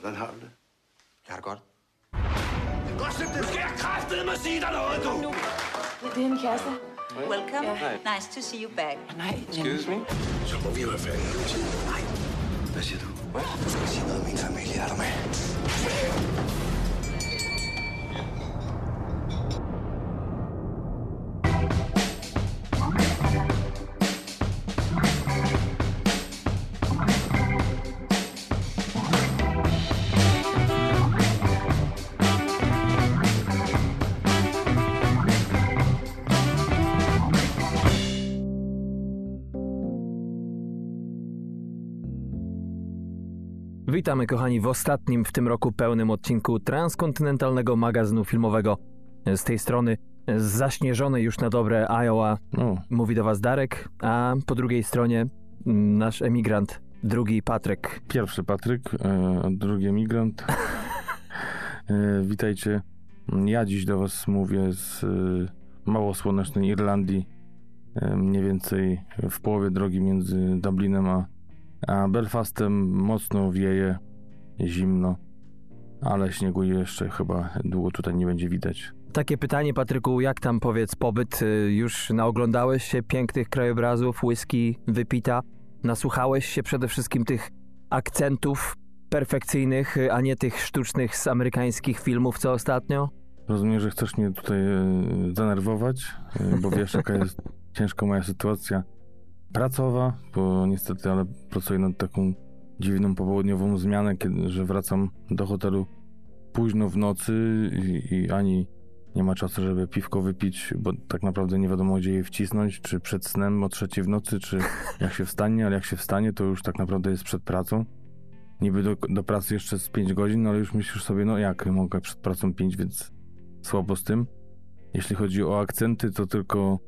Hvordan har du det? Jeg har det godt. Godt slippe det. Skal jeg kraftedeme sige dig noget, du? Nu. Det er min kæreste. Welcome. Yeah. Nice to see you back. Nej, excuse me. Så må vi jo have fat i noget tid. Nej. Hvad siger du? Hvad? Du skal sige noget om min familie, er du med? Witamy kochani w ostatnim w tym roku pełnym odcinku transkontynentalnego magazynu filmowego. Z tej strony z zaśnieżonej już na dobre Iowa O, mówi do was Darek, a po drugiej stronie mm, nasz emigrant, drugi Patryk. pierwszy Patryk, e, a drugi emigrant. e, witajcie. Ja dziś do was mówię z e, mało słonecznej Irlandii, e, mniej więcej w połowie drogi między Dublinem a, a Belfastem. Mocno wieje, zimno, ale śniegu jeszcze chyba długo tutaj nie będzie widać. Takie pytanie Patryku, jak tam powiedz pobyt? Y, Już naoglądałeś się pięknych krajobrazów, whisky wypita? Nasłuchałeś się przede wszystkim tych akcentów perfekcyjnych, y, a nie tych sztucznych z amerykańskich filmów co ostatnio? Rozumiem, że chcesz mnie tutaj e, denerwować, bo wiesz, jaka jest ciężka moja sytuacja pracowa, bo niestety, ale pracuję nad taką dziwną popołudniową zmianę, kiedy, że wracam do hotelu późno w nocy i, i ani nie ma czasu, żeby piwko wypić, bo tak naprawdę nie wiadomo, gdzie je wcisnąć, czy przed snem o trzeciej w nocy, czy jak się wstanie, ale jak się wstanie, to już tak naprawdę jest przed pracą. Niby do, do pracy jeszcze z 5 godzin, ale już myślisz sobie, no jak mogę przed pracą 5, więc słabo z tym. Jeśli chodzi o akcenty, to tylko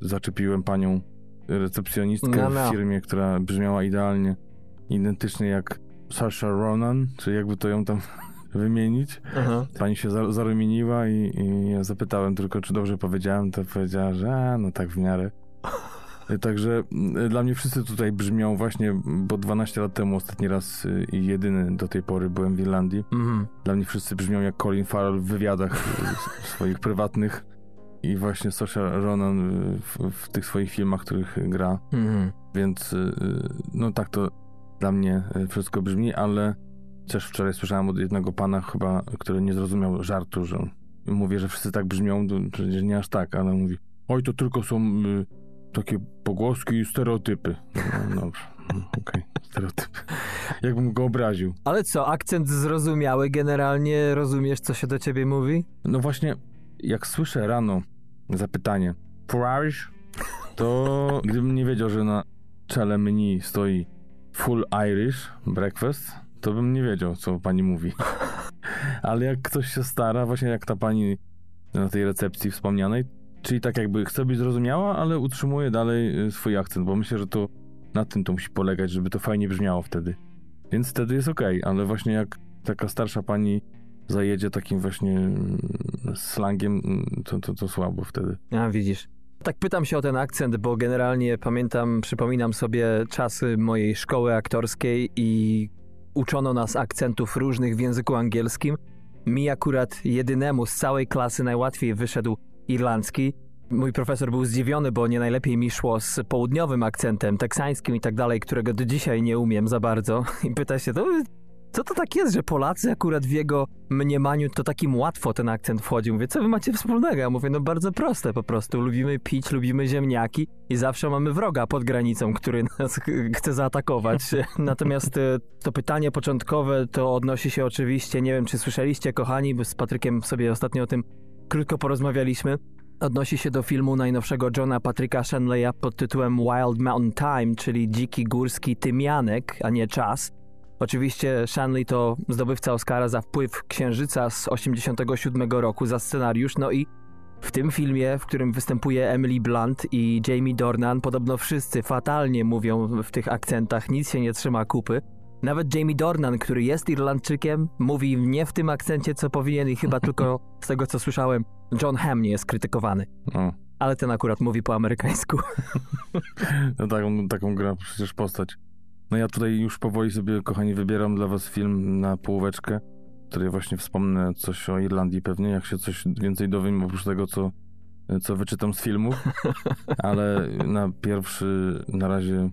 zaczepiłem panią recepcjonistkę No, no. w firmie, która brzmiała idealnie, identycznie jak Saoirse Ronan, czy jakby to ją tam wymienić. Aha. Pani się za- zarumieniła i, i ja zapytałem tylko, czy dobrze powiedziałem, to powiedziała, że a, no tak w miarę. Także mm, dla mnie wszyscy tutaj brzmią właśnie, bo 12 lat temu ostatni raz y, i jedyny do tej pory byłem w Irlandii. Mhm. Dla mnie wszyscy brzmią jak Colin Farrell w wywiadach y, swoich prywatnych i właśnie Saoirse Ronan y, w, w tych swoich filmach, których gra. Mhm. Więc y, no tak to dla mnie y, wszystko brzmi, ale też wczoraj słyszałem od jednego pana chyba, który nie zrozumiał żartu, że mówię, że wszyscy tak brzmią, to przecież nie aż tak, ale mówi, oj to tylko są y, takie pogłoski i stereotypy. No, dobrze, mm, okej, stereotypy. Jakbym go obraził. Ale co, akcent zrozumiały, generalnie rozumiesz, co się do ciebie mówi? No właśnie, jak słyszę rano zapytanie Irish, to gdybym nie wiedział, że na czele menu stoi Full Irish Breakfast, to bym nie wiedział, co pani mówi. Ale jak ktoś się stara, właśnie jak ta pani na tej recepcji wspomnianej, czyli tak jakby chce być zrozumiała, ale utrzymuje dalej y, swój akcent, bo myślę, że to na tym to musi polegać, żeby to fajnie brzmiało wtedy. Więc wtedy jest okej, ale właśnie jak taka starsza pani zajedzie takim właśnie mm, slangiem, mm, to, to, to słabo wtedy. A widzisz. Tak pytam się o ten akcent, bo generalnie pamiętam, przypominam sobie czasy mojej szkoły aktorskiej i uczono nas akcentów różnych w języku angielskim. Mi akurat jedynemu z całej klasy najłatwiej wyszedł irlandzki. Mój profesor był zdziwiony, bo nie najlepiej mi szło z południowym akcentem, teksańskim i tak dalej, którego do dzisiaj nie umiem za bardzo. I pyta się, to co to tak jest, że Polacy akurat w jego mniemaniu to takim łatwo ten akcent wchodzi. Mówię, co wy macie wspólnego? Ja mówię, no bardzo proste po prostu. Lubimy pić, lubimy ziemniaki i zawsze mamy wroga pod granicą, który nas ch- chce zaatakować. Natomiast e, to pytanie początkowe to odnosi się oczywiście, nie wiem czy słyszeliście kochani, bo z Patrykiem sobie ostatnio o tym krótko porozmawialiśmy. Odnosi się do filmu najnowszego Johna Patryka Shanleya pod tytułem Wild Mountain Time, czyli Dziki Górski Tymianek, a nie Czas. Oczywiście Shanley to zdobywca Oscara za wpływ Księżyca z 87 roku za scenariusz, no i w tym filmie, w którym występuje Emily Blunt i Jamie Dornan, podobno wszyscy fatalnie mówią w tych akcentach, nic się nie trzyma kupy. Nawet Jamie Dornan, który jest Irlandczykiem, mówi nie w tym akcencie, co powinien i chyba tylko z tego, co słyszałem, John Hamm nie jest krytykowany. O, Ale ten akurat mówi po amerykańsku. no taką, taką gra przecież postać No ja tutaj już powoli sobie, kochani, wybieram dla was film na połóweczkę, w której właśnie wspomnę coś o Irlandii pewnie, jak się coś więcej dowiem oprócz tego, co, co wyczytam z filmów. Ale na pierwszy na razie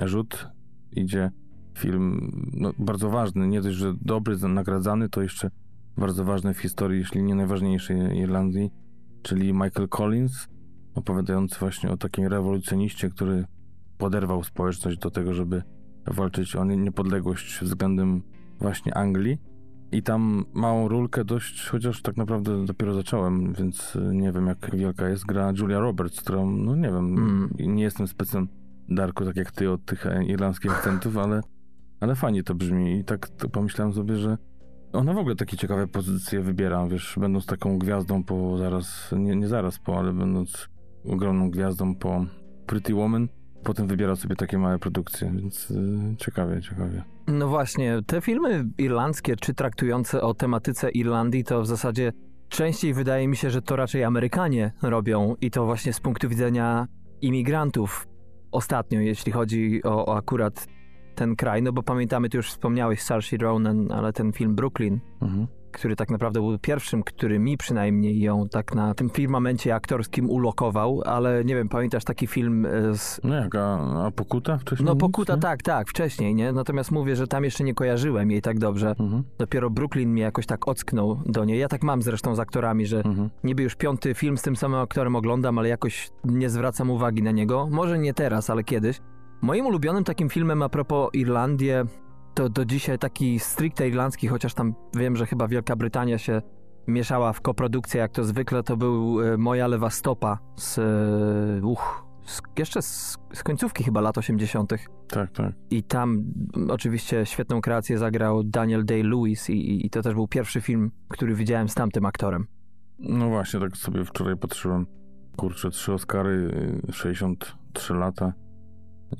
rzut idzie film no, bardzo ważny, nie dość, że dobry, nagradzany, to jeszcze bardzo ważny w historii, jeśli nie najważniejszy Irlandii, czyli Michael Collins, opowiadający właśnie o takim rewolucjoniście, który poderwał społeczność do tego, żeby walczyć o niepodległość względem właśnie Anglii. I tam małą rulkę dość, chociaż tak naprawdę dopiero zacząłem, więc nie wiem jak wielka jest gra Julia Roberts, którą, no nie wiem, mm. nie jestem specem Darku, tak jak ty od tych irlandzkich akcentów, ale, ale fajnie to brzmi i tak pomyślałem sobie, że ona w ogóle takie ciekawe pozycje wybiera, wiesz, będąc taką gwiazdą po zaraz, nie, nie zaraz po, ale będąc ogromną gwiazdą po Pretty Woman, potem wybiera sobie takie małe produkcje, więc yy, ciekawie, ciekawie. No właśnie, te filmy irlandzkie, czy traktujące o tematyce Irlandii, to w zasadzie częściej wydaje mi się, że to raczej Amerykanie robią i to właśnie z punktu widzenia imigrantów. Ostatnio, jeśli chodzi o, o akurat ten kraj, no bo pamiętamy, ty już wspomniałeś Saoirse Ronan, ale ten film Brooklyn, mhm. Który tak naprawdę był pierwszym, który mi przynajmniej ją tak na tym firmamencie aktorskim ulokował, ale nie wiem, pamiętasz taki film e, z... No jak, a, a Pokuta wcześniej? No Pokuta, nic, tak, tak, wcześniej, nie? Natomiast mówię, że tam jeszcze nie kojarzyłem jej tak dobrze. Mhm. Dopiero Brooklyn mnie jakoś tak ocknął do niej. Ja tak mam zresztą z aktorami, że mhm. niby już piąty film z tym samym aktorem oglądam, ale jakoś nie zwracam uwagi na niego. Może nie teraz, ale kiedyś. Moim ulubionym takim filmem a propos Irlandię to do dzisiaj taki stricte irlandzki, chociaż tam wiem, że chyba Wielka Brytania się mieszała w koprodukcję, jak to zwykle, to był e, Moja lewa stopa z, e, uch, z, jeszcze z, z, końcówki chyba lat 80. Tak, tak. I tam oczywiście świetną kreację zagrał Daniel Day-Lewis i, i to też był pierwszy film, który widziałem z tamtym aktorem. No właśnie, tak sobie wczoraj patrzyłem. Kurczę, trzy Oscary, 63 y, lata.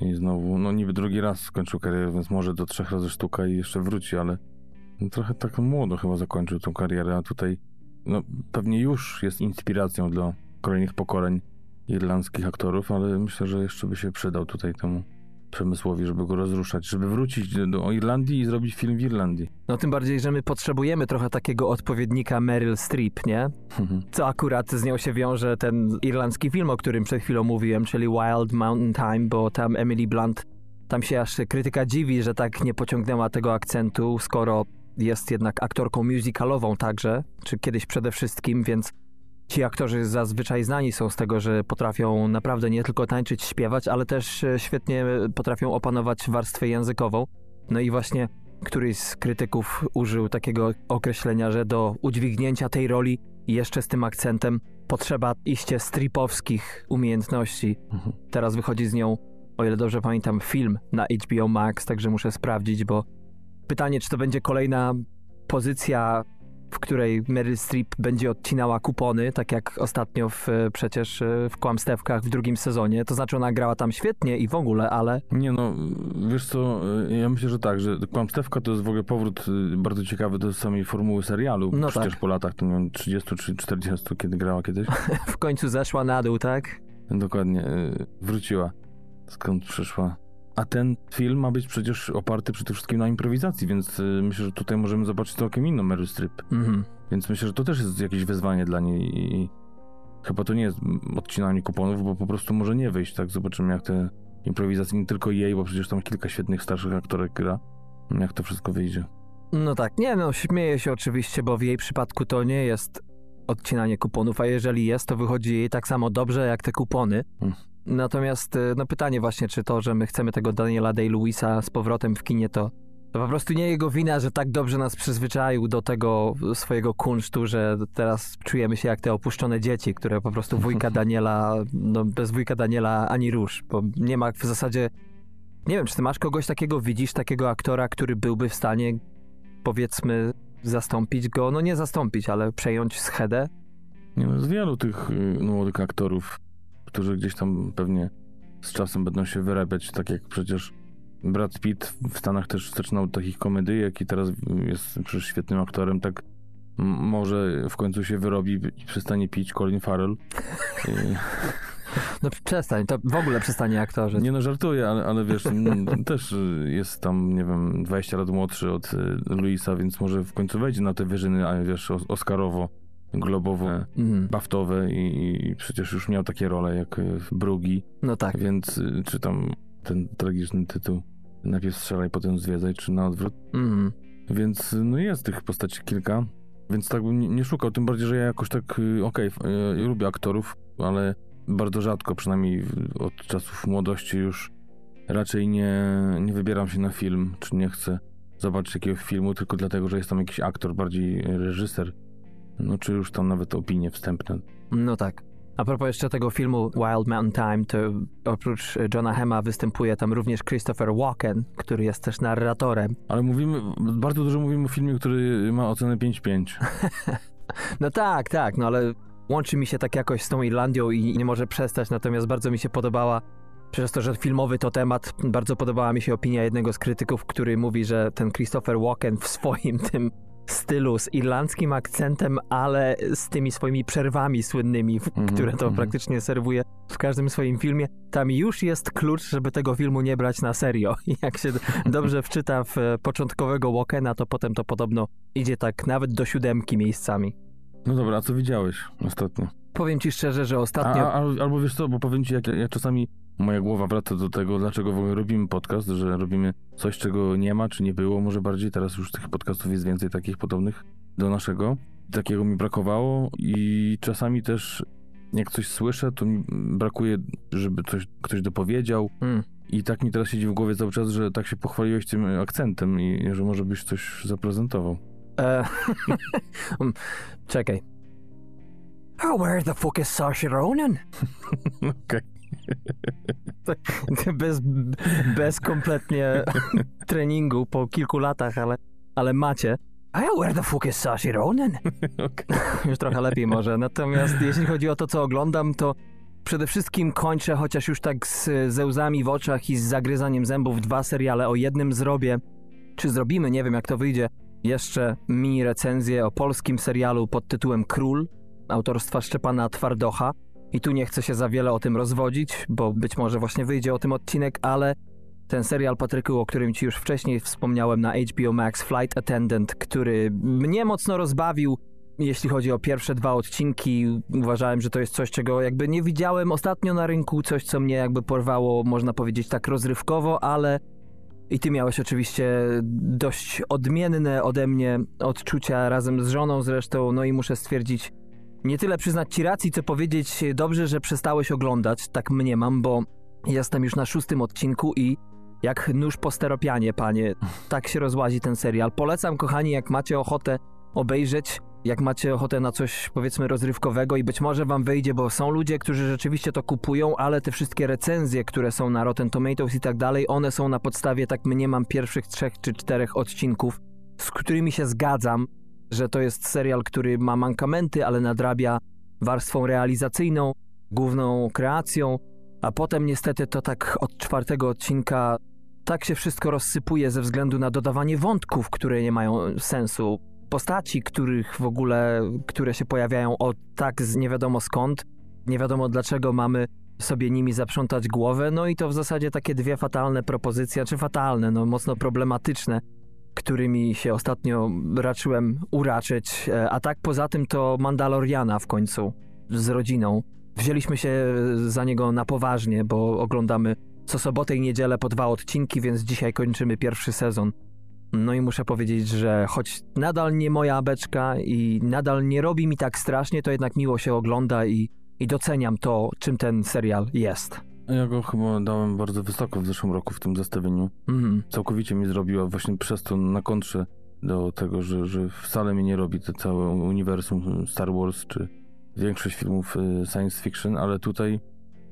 I znowu, no niby drugi raz skończył karierę, więc może do trzech razy sztuka i jeszcze wróci, ale trochę tak młodo chyba zakończył tą karierę, a tutaj no pewnie już jest inspiracją dla kolejnych pokoleń irlandzkich aktorów, ale myślę, że jeszcze by się przydał tutaj temu przemysłowi, żeby go rozruszać, żeby wrócić do Irlandii i zrobić film w Irlandii. No tym bardziej, że my potrzebujemy trochę takiego odpowiednika Meryl Streep, nie? Mhm. Co akurat z nią się wiąże ten irlandzki film, o którym przed chwilą mówiłem, czyli Wild Mountain Time, bo tam Emily Blunt, tam się aż krytyka dziwi, że tak nie pociągnęła tego akcentu, skoro jest jednak aktorką musicalową także, czy kiedyś przede wszystkim, więc Ci aktorzy zazwyczaj znani są z tego, że potrafią naprawdę nie tylko tańczyć, śpiewać, ale też e, świetnie potrafią opanować warstwę językową. No i właśnie któryś z krytyków użył takiego określenia, że do udźwignięcia tej roli jeszcze z tym akcentem potrzeba iście stripowskich umiejętności. Mhm. Teraz wychodzi z nią, o ile dobrze pamiętam, film na HBO Max, także muszę sprawdzić, bo pytanie, czy to będzie kolejna pozycja w której Meryl Streep będzie odcinała kupony, tak jak ostatnio w, przecież e, w Kłamstewkach w drugim sezonie. To znaczy ona grała tam świetnie i w ogóle, ale... Nie no, wiesz co, e, ja myślę, że tak, że Kłamstewka to jest w ogóle powrót e, bardzo ciekawy do samej formuły serialu. No przecież tak. po latach, to nie wiem, 30 czy 40, kiedy grała kiedyś. w końcu zeszła na dół, tak? Dokładnie, wróciła. Skąd przyszła? A ten film ma być przecież oparty przede wszystkim na improwizacji, więc y, myślę, że tutaj możemy zobaczyć całkiem inną Meryl Streep. Mhm. Więc myślę, że to też jest jakieś wyzwanie dla niej i chyba to nie jest odcinanie kuponów, bo po prostu może nie wyjść, tak? Zobaczymy jak te improwizacje, nie tylko jej, bo przecież tam kilka świetnych starszych aktorek gra, jak to wszystko wyjdzie. No tak, nie no, śmieję się oczywiście, bo w jej przypadku to nie jest odcinanie kuponów, a jeżeli jest, to wychodzi jej tak samo dobrze jak te kupony. Hmm. Natomiast e, no pytanie właśnie, czy to, że my chcemy tego Daniela Day-Lewisa z powrotem w kinie, to, to po prostu nie jego wina, że tak dobrze nas przyzwyczaił do tego swojego kunsztu, że teraz czujemy się jak te opuszczone dzieci, które po prostu wujka Daniela, no bez wujka Daniela ani rusz, bo nie ma w zasadzie... Nie wiem, czy ty masz kogoś takiego, widzisz takiego aktora, który byłby w stanie, powiedzmy, zastąpić go, no nie zastąpić, ale przejąć schedę? Nie, no, z wielu tych y, młodych aktorów którzy gdzieś tam pewnie z czasem będą się wyrabiać, tak jak przecież Brad Pitt w Stanach też zaczynał od takich komedyjek i teraz jest przecież świetnym aktorem, tak może w końcu się wyrobi i przestanie pić Colin Farrell. No przestań, to w ogóle przestanie aktorzy. Nie no, żartuję, ale, ale wiesz, też jest tam, nie wiem, 20 lat młodszy od y, Luisa, więc może w końcu wejdzie na te wyżyny, a wiesz, os- Oscarowo, globowo, Mhm. baftowe i, i przecież już miał takie role jak y, Brugi, No tak. więc y, czy tam ten tragiczny tytuł najpierw strzelaj, potem zwiedzaj, czy na odwrót. Mhm. Więc y, no jest tych postaci kilka, więc tak bym nie, szukał, tym bardziej, że ja jakoś tak, okej, f- y, lubię aktorów, ale bardzo rzadko, przynajmniej od czasów młodości już raczej nie, nie wybieram się na film, czy nie chcę zobaczyć jakiegoś filmu tylko dlatego, że jest tam jakiś aktor, bardziej reżyser, no czy już tam nawet opinie wstępne. No tak. A propos jeszcze tego filmu Wild Mountain Time, to oprócz Johna Hema występuje tam również Christopher Walken, który jest też narratorem. Ale mówimy, bardzo dużo mówimy o filmie, który ma ocenę 5-5. No tak, tak, no ale łączy mi się tak jakoś z tą Irlandią i nie może przestać, natomiast bardzo mi się podobała, przez to, że filmowy to temat, bardzo podobała mi się opinia jednego z krytyków, który mówi, że ten Christopher Walken w swoim tym stylu z irlandzkim akcentem, ale z tymi swoimi przerwami słynnymi, w- Mhm, które to mhm. praktycznie serwuje w każdym swoim filmie, tam już jest klucz, żeby tego filmu nie brać na serio. Jak się dobrze wczyta w e, początkowego Walkena, to potem to podobno idzie tak nawet do siódemki miejscami. No dobra, a co widziałeś ostatnio? Powiem ci szczerze, że A, ostatnio. a, al- albo wiesz co, bo powiem ci, jak, jak czasami moja głowa wraca do tego, dlaczego w ogóle robimy podcast, że robimy coś, czego nie ma, czy nie było, może bardziej. Teraz już tych podcastów jest więcej takich podobnych do naszego. Takiego mi brakowało i czasami też jak coś słyszę, to mi brakuje, żeby coś ktoś dopowiedział. Mm. I tak mi teraz siedzi w głowie cały czas, że tak się pochwaliłeś tym akcentem i że może byś coś zaprezentował. E, um, czekaj. Oh, where the fuck is Saoirse Ronan? Okej. Bez, bez kompletnie treningu po kilku latach, ale, ale macie. Oh, where the fuck is Saoirse Ronan? Okej. Już trochę lepiej może. Natomiast jeśli chodzi o to, co oglądam, to przede wszystkim kończę, chociaż już tak z, ze łzami w oczach i z zagryzaniem zębów dwa seriale. O jednym zrobię, czy zrobimy, nie wiem jak to wyjdzie, jeszcze mini recenzję o polskim serialu pod tytułem Król, autorstwa Szczepana Twardocha. I tu nie chcę się za wiele o tym rozwodzić, bo być może właśnie wyjdzie o tym odcinek, ale ten serial Patryku, o którym ci już wcześniej wspomniałem na HBO Max, Flight Attendant, który mnie mocno rozbawił, jeśli chodzi o pierwsze dwa odcinki, uważałem, że to jest coś, czego jakby nie widziałem ostatnio na rynku, coś, co mnie jakby porwało, można powiedzieć, tak rozrywkowo, ale i ty miałeś oczywiście dość odmienne ode mnie odczucia razem z żoną zresztą, no i muszę stwierdzić, nie tyle przyznać ci racji, co powiedzieć dobrze, że przestałeś oglądać, tak mniemam, bo jestem już na szóstym odcinku i jak nóż po steropianie, panie, tak się rozłazi ten serial. Polecam, kochani, jak macie ochotę obejrzeć, jak macie ochotę na coś, powiedzmy, rozrywkowego i być może wam wyjdzie, bo są ludzie, którzy rzeczywiście to kupują, ale te wszystkie recenzje, które są na Rotten Tomatoes i tak dalej, one są na podstawie, tak mniemam, pierwszych trzech czy czterech odcinków, z którymi się zgadzam, że to jest serial, który ma mankamenty, ale nadrabia warstwą realizacyjną, główną kreacją, a potem niestety to tak od czwartego odcinka tak się wszystko rozsypuje ze względu na dodawanie wątków, które nie mają sensu. Postaci, których w ogóle, które się pojawiają od tak z nie wiadomo skąd, nie wiadomo dlaczego mamy sobie nimi zaprzątać głowę, no i to w zasadzie takie dwie fatalne propozycje, czy fatalne, no mocno problematyczne, którymi się ostatnio raczyłem uraczyć. E, A tak poza tym to Mandaloriana w końcu z rodziną. Wzięliśmy się za niego na poważnie, bo oglądamy co sobotę i niedzielę po dwa odcinki, więc dzisiaj kończymy pierwszy sezon. No i muszę powiedzieć, że choć nadal nie moja beczka i nadal nie robi mi tak strasznie, to jednak miło się ogląda i, i doceniam to, czym ten serial jest. Ja go chyba dałem bardzo wysoko w zeszłym roku w tym zestawieniu. Mhm. Całkowicie mi zrobiła właśnie przez to na kontrze do tego, że, że wcale mnie nie robi to całe uniwersum Star Wars czy większość filmów y, science fiction, ale tutaj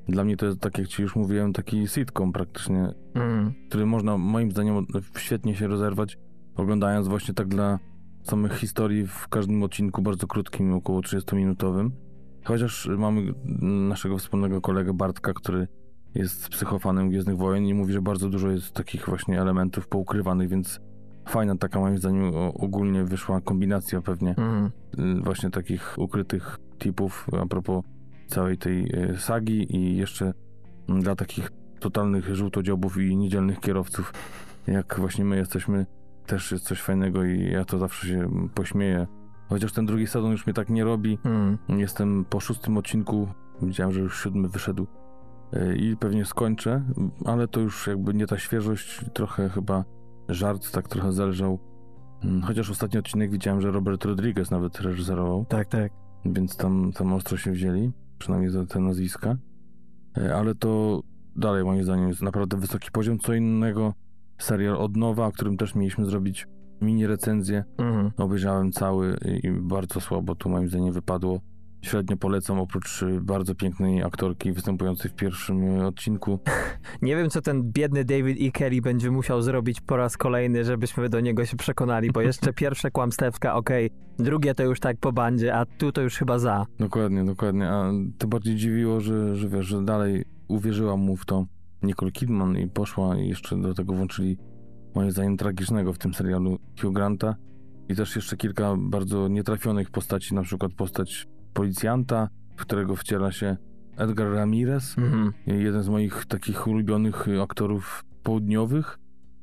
dla mnie to jest, tak jak ci już mówiłem, taki sitcom praktycznie, Mhm. który można moim zdaniem świetnie się rozerwać, oglądając właśnie tak dla samych historii w każdym odcinku bardzo krótkim, około 30-minutowym. Chociaż mamy naszego wspólnego kolegę Bartka, który jest psychofanem Gwiezdnych Wojen i mówi, że bardzo dużo jest takich właśnie elementów poukrywanych, więc fajna taka moim zdaniem ogólnie wyszła kombinacja pewnie Mhm. y, właśnie takich ukrytych tipów a propos całej tej e, sagi i jeszcze mm, dla takich totalnych żółtodziobów i niedzielnych kierowców, jak właśnie my jesteśmy, też jest coś fajnego i ja to zawsze się pośmieję. Chociaż ten drugi sezon już mnie tak nie robi. Mm. Jestem po szóstym odcinku, widziałem, że już siódmy wyszedł i pewnie skończę, ale to już jakby nie ta świeżość, trochę chyba żart tak trochę zależał. Mm, Chociaż ostatni odcinek widziałem, że Robert Rodriguez nawet reżyserował, Tak, tak. więc tam, tam ostro się wzięli, przynajmniej za te nazwiska. E, Ale to dalej moim zdaniem jest naprawdę wysoki poziom. Co innego serial od nowa, o którym też mieliśmy zrobić mini recenzję. Mhm. Obejrzałem cały i bardzo słabo tu moim zdaniem wypadło. Średnio polecam, oprócz y, bardzo pięknej aktorki występującej w pierwszym y, odcinku. Nie wiem, co ten biedny David E. Kelly będzie musiał zrobić po raz kolejny, żebyśmy do niego się przekonali, bo jeszcze pierwsze kłamstewka, okej, drugie to już tak po bandzie, a tu to już chyba za. Dokładnie, dokładnie. A to bardziej dziwiło, że, że wiesz, że dalej uwierzyła mu w to Nicole Kidman i poszła i jeszcze do tego włączyli moim zdaniem tragicznego w tym serialu Hugh Granta i też jeszcze kilka bardzo nietrafionych postaci, na przykład postać policjanta, w którego wciela się Edgar Ramirez, Mhm. jeden z moich takich ulubionych y, aktorów południowych,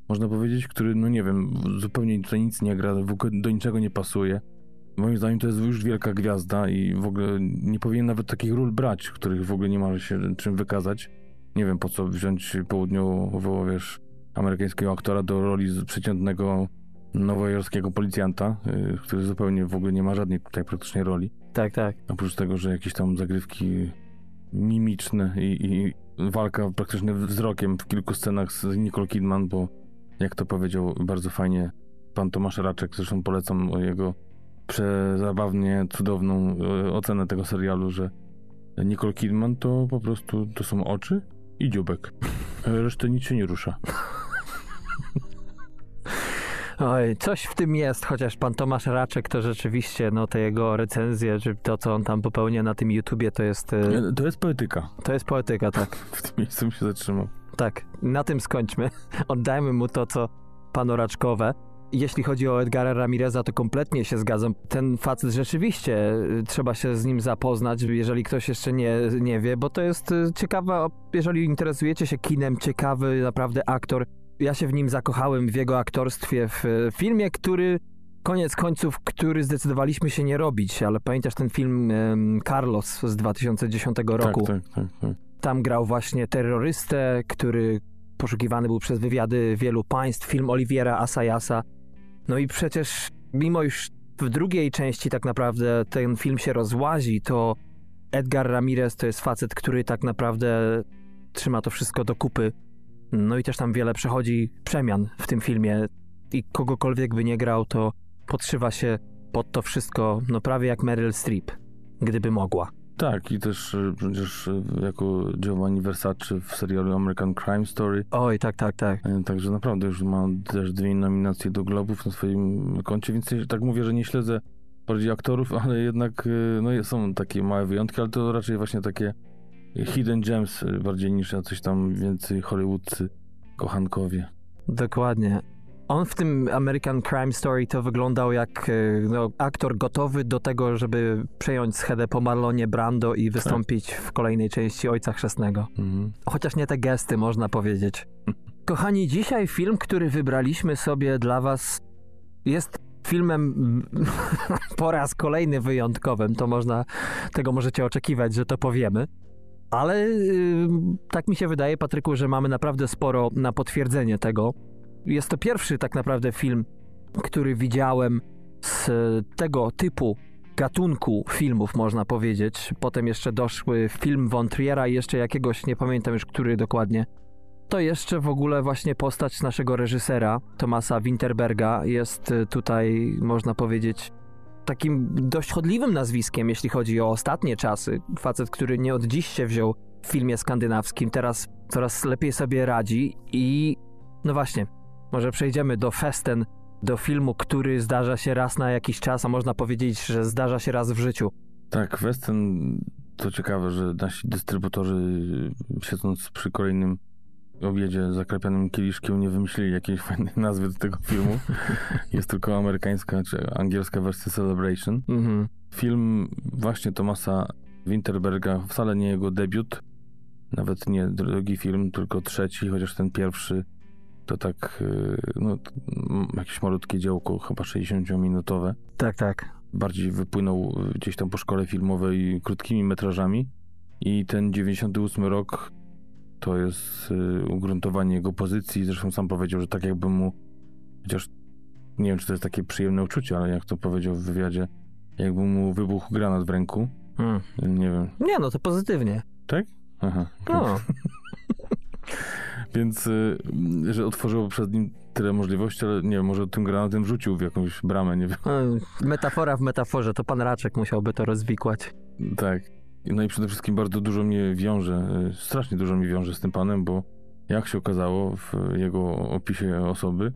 można powiedzieć, który, no nie wiem, zupełnie tutaj nic nie gra, w ogóle do niczego nie pasuje. Moim zdaniem to jest już wielka gwiazda i w ogóle nie powinien nawet takich ról brać, których w ogóle nie ma się czym wykazać. Nie wiem, po co wziąć południowo, wiesz, amerykańskiego aktora do roli przeciętnego nowojorskiego policjanta, y, który zupełnie w ogóle nie ma żadnej tutaj praktycznie roli. Tak, tak. Oprócz tego, że jakieś tam zagrywki mimiczne i, i walka praktycznie wzrokiem w kilku scenach z Nicole Kidman, bo jak to powiedział bardzo fajnie pan Tomasz Raczek, zresztą polecam jego przezabawnie cudowną e, ocenę tego serialu, że Nicole Kidman to po prostu to są oczy i dziubek. Resztę nic się nie rusza. Oj, coś w tym jest, chociaż pan Tomasz Raczek to rzeczywiście, no te jego recenzje, czy to, co on tam popełnia na tym YouTubie, to jest, e, E, To jest poetyka. to jest poetyka, tak. W tym miejscu się zatrzymał. Tak, na tym skończmy. Oddajmy mu to, co panoraczkowe. Jeśli chodzi o Edgara Ramireza, to kompletnie się zgadzam. Ten facet rzeczywiście y, trzeba się z nim zapoznać, jeżeli ktoś jeszcze nie, nie wie, bo to jest y, ciekawa, jeżeli interesujecie się kinem, ciekawy naprawdę aktor. Ja się w nim zakochałem, w jego aktorstwie, w y, filmie, który koniec końców, który zdecydowaliśmy się nie robić, ale pamiętasz ten film Carlos z 2010 roku? Tak, tak, tak. tak. Tam grał właśnie terrorystę, który poszukiwany był przez wywiady wielu państw, film Oliviera Asayasa. No i przecież, mimo już w drugiej części tak naprawdę ten film się rozłazi, to Edgar Ramirez to jest facet, który tak naprawdę trzyma to wszystko do kupy. No i też tam wiele przechodzi przemian w tym filmie i kogokolwiek by nie grał, to podszywa się pod to wszystko, no prawie jak Meryl Streep, gdyby mogła. Tak, i też e, przecież e, jako Giovanni Versace w serialu American Crime Story. Oj, tak, tak, tak. E, Także naprawdę już ma też dwie nominacje do Globów na swoim koncie, więc tak mówię, że nie śledzę bardziej aktorów, ale jednak no, są takie małe wyjątki, ale to raczej właśnie takie hidden gems e, bardziej niż jacyś tam więcej hollywoodcy kochankowie. Dokładnie. On w tym American Crime Story to wyglądał jak e, no, aktor gotowy do tego, żeby przejąć schedę po Marlonie Brando i wystąpić w kolejnej części Ojca Chrzestnego. Mhm. Chociaż nie te gesty, można powiedzieć. Kochani, dzisiaj film, który wybraliśmy sobie dla was jest filmem po raz kolejny wyjątkowym. To można, tego możecie oczekiwać, że to powiemy. Ale yy, tak mi się wydaje, Patryku, że mamy naprawdę sporo na potwierdzenie tego. Jest to pierwszy tak naprawdę film, który widziałem z tego typu gatunku filmów, można powiedzieć. Potem jeszcze doszły film Von Triera i jeszcze jakiegoś, nie pamiętam już który dokładnie. To jeszcze w ogóle właśnie postać naszego reżysera, Tomasa Winterberga, jest y, tutaj, można powiedzieć, takim dość chodliwym nazwiskiem, jeśli chodzi o ostatnie czasy. Facet, który nie od dziś się wziął w filmie skandynawskim, teraz coraz lepiej sobie radzi i no właśnie, może przejdziemy do Festen, do filmu, który zdarza się raz na jakiś czas, a można powiedzieć, że zdarza się raz w życiu. Tak, Western to ciekawe, że nasi dystrybutorzy siedząc przy kolejnym obiedzie zakrapianym kieliszkiem nie wymyślili jakiejś fajnej nazwy do tego filmu. Jest tylko amerykańska czy angielska wersja Celebration. Mhm. Film właśnie Tomasa Winterberga, wcale nie jego debiut, nawet nie drugi film, tylko trzeci, chociaż ten pierwszy to tak, y, no, jakieś malutkie dziełko, chyba 60-minutowe. Tak, tak. Bardziej wypłynął y, gdzieś tam po szkole filmowej krótkimi metrażami. I ten 98 rok to jest y, ugruntowanie jego pozycji. Zresztą sam powiedział, że tak jakby mu, chociaż nie wiem, czy to jest takie przyjemne uczucie, ale jak to powiedział w wywiadzie, jakby mu wybuchł granat w ręku. Mm. Nie wiem, Nie, no to pozytywnie. tak? Aha. No, Więc, y, że otworzyło przed nim tyle możliwości, ale nie wiem, może tym granatem rzucił w jakąś bramę, nie wiem. y, metafora w metaforze, to pan Raczek musiałby to rozwikłać. Tak. No i przede wszystkim bardzo dużo mnie wiąże, y, strasznie dużo mi wiąże z tym panem, bo jak się okazało w jego opisie osoby,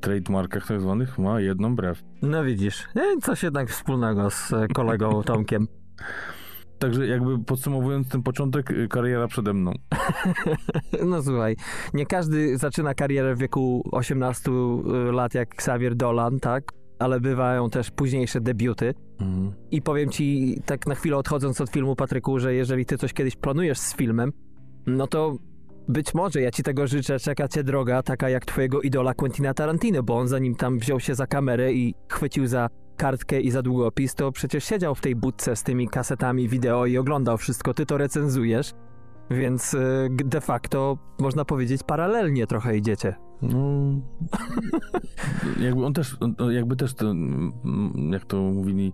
trademarkach tak zwanych ma jedną brew. No widzisz, e, coś jednak wspólnego z e, kolegą Tomkiem. Także jakby podsumowując ten początek, kariera przede mną. No słuchaj, nie każdy zaczyna karierę w wieku 18 lat jak Xavier Dolan, tak? Ale bywają też późniejsze debiuty. Mhm. I powiem ci, tak na chwilę odchodząc od filmu, Patryku, że jeżeli ty coś kiedyś planujesz z filmem, no to być może ja ci tego życzę, czeka cię droga taka jak twojego idola Quentina Tarantino, bo on zanim tam wziął się za kamerę i chwycił za kartkę i za długopis, to przecież siedział w tej budce z tymi kasetami wideo i oglądał wszystko, ty to recenzujesz, więc y, de facto można powiedzieć paralelnie trochę idziecie. No, jakby on też, on- jakby też to, mm, jak to mówili,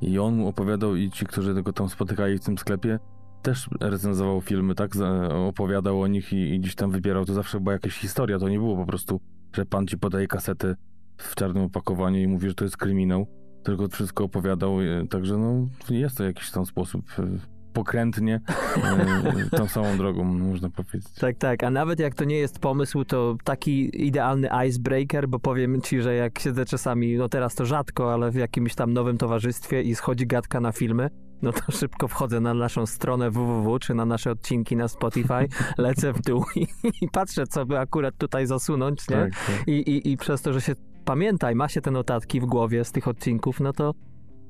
i on opowiadał, i ci, którzy go tam spotykali w tym sklepie, też recenzował filmy, tak? Opowiadał o nich i, i gdzieś tam wybierał. To zawsze była jakaś historia, to nie było po prostu, że pan ci podaje kasetę w czarnym opakowaniu i mówi, że to jest kryminał, tylko wszystko opowiadał, e, także no, jest to jakiś tam sposób e, pokrętnie e, tą samą drogą, można powiedzieć. Tak, tak, a nawet jak to nie jest pomysł, to taki idealny icebreaker, bo powiem ci, że jak siedzę czasami, no teraz to rzadko, ale w jakimś tam nowym towarzystwie i schodzi gadka na filmy, no to szybko wchodzę na naszą stronę www, czy na nasze odcinki na Spotify, lecę w dół i, i patrzę, co by akurat tutaj zasunąć, nie? Tak, tak. I, i, I przez to, że się pamiętaj, ma się te notatki w głowie z tych odcinków, no to,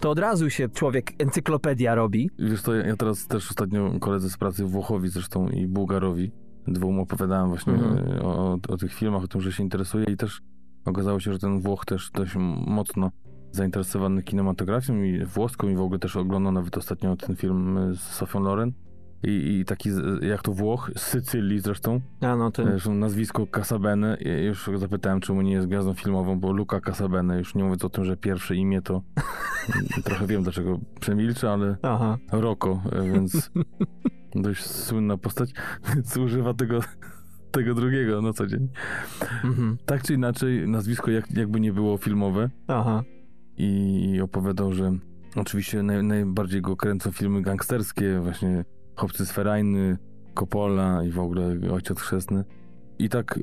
to od razu się człowiek encyklopedia robi. Wiesz to ja, ja teraz też ostatnio koledze z pracy Włochowi zresztą i Bułgarowi dwóm opowiadałem właśnie Mhm. e, o, o, o tych filmach, o tym, że się interesuje i też okazało się, że ten Włoch też dość mocno zainteresowany kinematografią i włoską i w ogóle też oglądał nawet ostatnio ten film e, z Sofią Loren i, i taki jak to Włoch, z Sycylii zresztą, A no, ty. Zresztą nazwisko Casabene, już zapytałem, czemu nie jest gwiazdą filmową, bo Luca Casabene, już nie mówiąc o tym, że pierwsze imię to trochę wiem dlaczego przemilczę, ale Aha. Roko, e, więc dość słynna postać, więc używa tego, tego drugiego na co dzień. Mhm. Tak czy inaczej, nazwisko jak, jakby nie było filmowe Aha. i opowiadał, że oczywiście naj, najbardziej go kręcą filmy gangsterskie, właśnie Chłopcy z Ferajny, Coppola i w ogóle Ojciec Chrzestny. I tak y,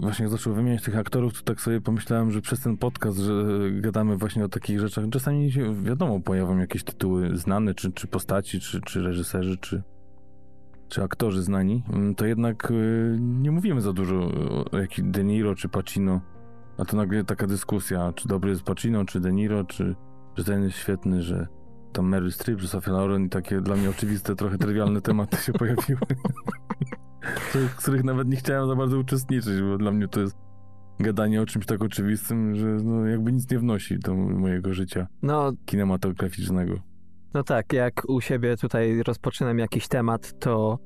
właśnie zaczął wymieniać tych aktorów, to tak sobie pomyślałem, że przez ten podcast, że gadamy właśnie o takich rzeczach, czasami się, wiadomo, pojawią jakieś tytuły znane, czy, czy postaci, czy, czy reżyserzy, czy, czy aktorzy znani, mm, to jednak y, nie mówimy za dużo o jakiś De Niro czy Pacino, a to nagle taka dyskusja, czy dobry jest Pacino, czy De Niro, czy że ten jest świetny, że tam Meryl Streep, czy Sofia Loren i takie dla mnie oczywiste, trochę trywialne tematy się pojawiły, w których nawet nie chciałem za bardzo uczestniczyć, bo dla mnie to jest gadanie o czymś tak oczywistym, że no jakby nic nie wnosi do mojego życia No, kinematograficznego. no tak, jak u siebie tutaj rozpoczynam jakiś temat, to,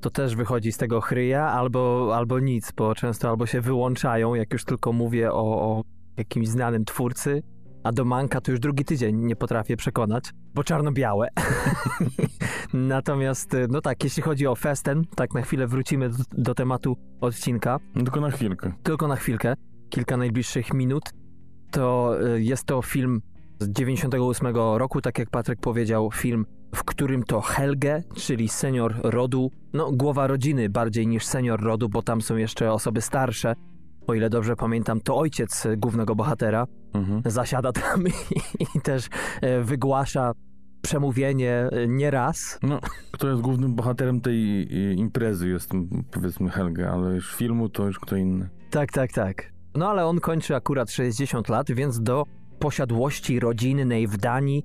to też wychodzi z tego chryja albo, albo nic, bo często albo się wyłączają, jak już tylko mówię o, o jakimś znanym twórcy, a do Manka to już drugi tydzień nie potrafię przekonać, bo czarno-białe. Natomiast, no tak, jeśli chodzi o Festen, tak na chwilę wrócimy do, do tematu odcinka, tylko na chwilkę. tylko na chwilkę, kilka najbliższych minut, to y, jest to film z 98 roku, tak jak Patryk powiedział, film, w którym to Helge, czyli senior rodu, no głowa rodziny bardziej niż senior rodu, bo tam są jeszcze osoby starsze, o ile dobrze pamiętam, to ojciec y, głównego bohatera Mhm. zasiada tam i, i też e, wygłasza przemówienie e, nieraz. No, kto jest głównym bohaterem tej y, imprezy, jest powiedzmy Helga, ale już filmu to już kto inny. Tak, tak, tak. No ale on kończy akurat 60 lat, więc do posiadłości rodzinnej w Danii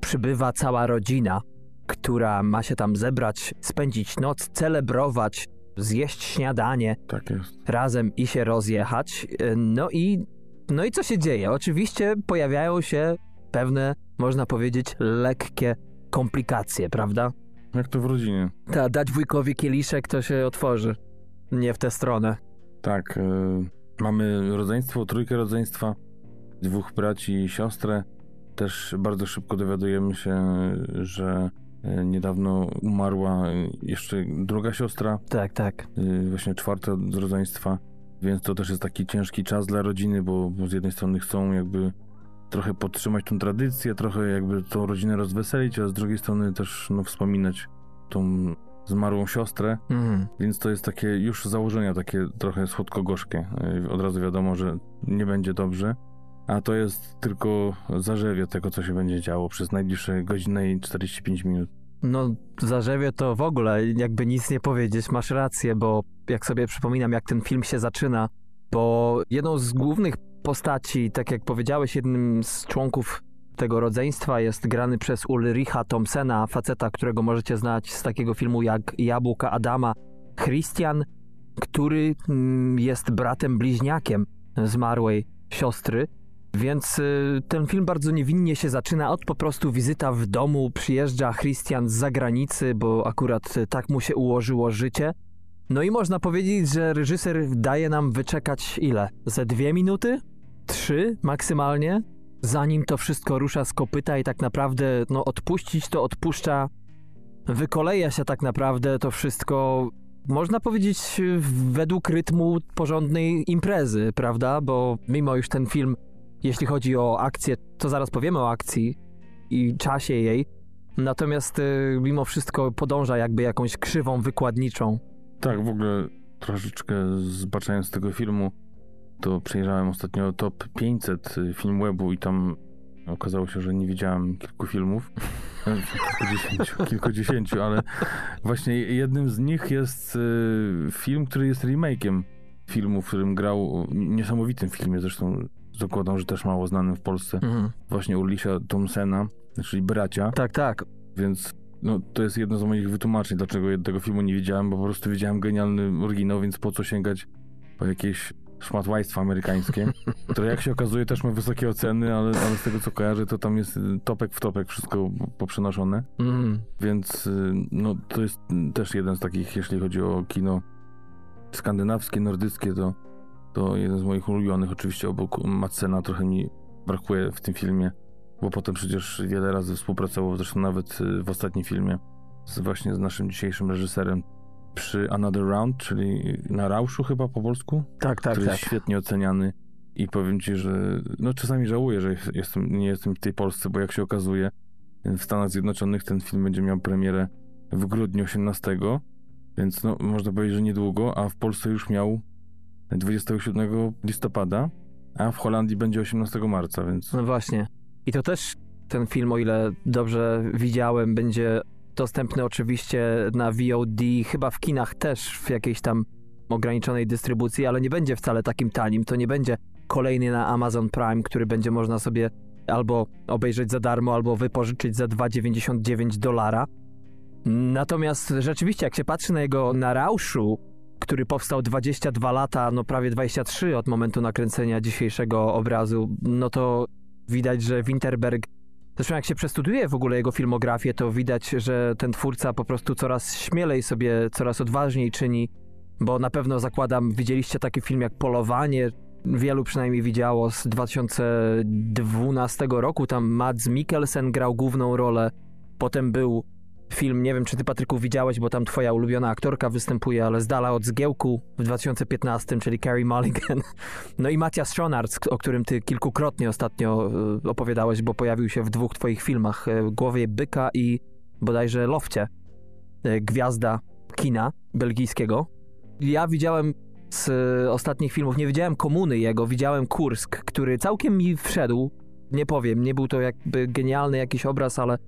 przybywa cała rodzina. która ma się tam zebrać, spędzić noc, celebrować, zjeść śniadanie Tak jest. razem i się rozjechać. No i, no i co się dzieje? Oczywiście pojawiają się pewne, można powiedzieć, lekkie komplikacje, prawda? Jak to w rodzinie. Ta, dać wujkowi kieliszek, to się otworzy. Nie w tę stronę. Tak, y, mamy rodzeństwo, trójkę rodzeństwa, dwóch braci i siostrę. Też bardzo szybko dowiadujemy się, że y, niedawno umarła jeszcze druga siostra, Tak, tak. y, właśnie czwarta z rodzeństwa, więc to też jest taki ciężki czas dla rodziny, bo, z jednej strony chcą jakby trochę podtrzymać tą tradycję, trochę jakby tą rodzinę rozweselić, a z drugiej strony też no, wspominać tą zmarłą siostrę. Mhm. Więc to jest takie już założenia takie trochę słodko-gorzkie. Yy, Od razu wiadomo, że nie będzie dobrze. A to jest tylko zarzewie tego, co się będzie działo przez najbliższe godzinę i 45 minut. No, zarzewie to w ogóle jakby nic nie powiedzieć, masz rację, bo jak sobie przypominam, jak ten film się zaczyna, bo jedną z głównych postaci, tak jak powiedziałeś, jednym z członków tego rodzeństwa jest grany przez Ulricha Thompsona, faceta, którego możecie znać z takiego filmu jak Jabłka Adama, Christian, który mm, jest bratem bliźniakiem zmarłej siostry. Więc y, ten film bardzo niewinnie się zaczyna od po prostu wizyta w domu. Przyjeżdża Christian z zagranicy, bo akurat y, tak mu się ułożyło życie. No i można powiedzieć, że reżyser daje nam wyczekać ile? Ze dwie minuty? Trzy maksymalnie? Zanim to wszystko rusza z kopyta i tak naprawdę, no odpuścić to odpuszcza. Wykoleja się tak naprawdę to wszystko, można powiedzieć, według rytmu porządnej imprezy, prawda? Bo mimo już ten film jeśli chodzi o akcję, to zaraz powiemy o akcji i czasie jej. Natomiast y, mimo wszystko podąża jakby jakąś krzywą wykładniczą. Tak, w ogóle troszeczkę zbaczając tego filmu, to przejrzałem ostatnio top 500 film webu i tam okazało się, że nie widziałem kilku filmów. Kilkudziesięciu, kilkudziesięciu, ale właśnie jednym z nich jest y, film, który jest remake'iem filmu, w którym grał niesamowitym filmie, zresztą zakładam, że też mało znanym w Polsce, właśnie Ulisha Thompsona, czyli bracia, Tak, tak. więc no, to jest jedno z moich wytłumaczeń, dlaczego tego filmu nie widziałem, bo po prostu widziałem genialny oryginał, więc po co sięgać po jakieś szmatłajstwo amerykańskie, które jak się okazuje też ma wysokie oceny, ale, ale z tego co kojarzę, to tam jest topek w topek wszystko poprzenoszone, Mhm. więc y, no, to jest też jeden z takich, jeśli chodzi o kino skandynawskie, nordyckie, to, to jeden z moich ulubionych, oczywiście obok Madsena trochę mi brakuje w tym filmie, bo potem przecież wiele razy współpracował, zresztą nawet y, w ostatnim filmie z, właśnie z naszym dzisiejszym reżyserem przy Another Round, czyli na Rauszu chyba po polsku, Tak, tak, który tak. jest świetnie oceniany. I powiem ci, że no czasami żałuję, że jestem, nie jestem w tej Polsce, bo jak się okazuje w Stanach Zjednoczonych ten film będzie miał premierę w grudniu 18, więc no można powiedzieć, że niedługo, a w Polsce już miał 27 listopada, a w Holandii będzie 18 marca, więc No właśnie. I to też ten film, o ile dobrze widziałem, będzie dostępny oczywiście na VOD, chyba w kinach też w jakiejś tam ograniczonej dystrybucji, ale nie będzie wcale takim tanim. To nie będzie kolejny na Amazon Prime, który będzie można sobie albo obejrzeć za darmo, albo wypożyczyć za 2,99 dolara. Natomiast rzeczywiście, jak się patrzy na jego na Rauszu, który powstał 22 lata, no prawie 23 od momentu nakręcenia dzisiejszego obrazu, no to widać, że Winterberg. Zresztą, jak się przestudiuje w ogóle jego filmografię, to widać, że ten twórca po prostu coraz śmielej sobie, coraz odważniej czyni, bo na pewno zakładam, widzieliście taki film jak Polowanie, wielu przynajmniej widziało z 2012 roku. Tam Mads Mikkelsen grał główną rolę. Potem był film, nie wiem czy ty Patryku widziałeś, bo tam twoja ulubiona aktorka występuje, ale z dala od zgiełku w 2015, czyli Carrie Mulligan. No i Matthias Schoenaerts, o którym ty kilkukrotnie ostatnio e, opowiadałeś, bo pojawił się w dwóch twoich filmach, e, Głowie Byka i bodajże Lofcie, e, gwiazda kina belgijskiego. Ja widziałem z ostatnich filmów, nie widziałem Komuny jego, widziałem Kursk, który całkiem mi wszedł. Nie powiem, nie był to jakby genialny jakiś obraz, ale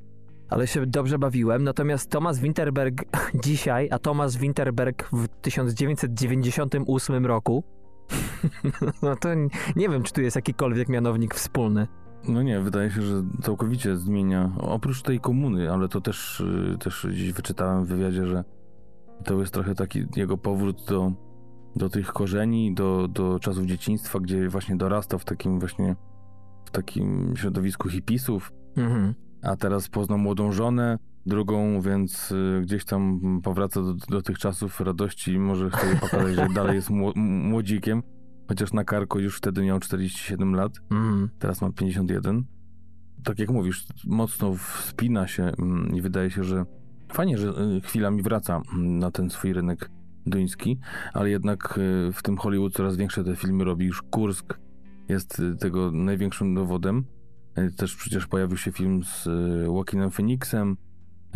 ale się dobrze bawiłem. Natomiast Thomas Winterberg dzisiaj, a Thomas Winterberg w 1998 roku, no to nie wiem, czy tu jest jakikolwiek mianownik wspólny. No nie, wydaje się, że całkowicie zmienia. Oprócz tej komuny, ale to też, y, też gdzieś wyczytałem w wywiadzie, że to jest trochę taki jego powrót do, do tych korzeni, do, do czasów dzieciństwa, gdzie właśnie dorastał w takim właśnie w takim środowisku hipisów, Mhm. A teraz poznał młodą żonę, drugą, więc y, gdzieś tam powraca do, do tych czasów radości i może chce pokazać, że dalej jest młodzikiem, chociaż na karku już wtedy miał 47 lat. Mhm. teraz mam 51. Tak jak mówisz, mocno wspina się mm, i wydaje się, że fajnie, że y, chwilami wraca mm, na ten swój rynek duński, ale jednak y, w tym Hollywood coraz większe te filmy robi. Już Kursk jest tego największym dowodem. Y, Też przecież pojawił się film z y, Joaquinem Phoenixem.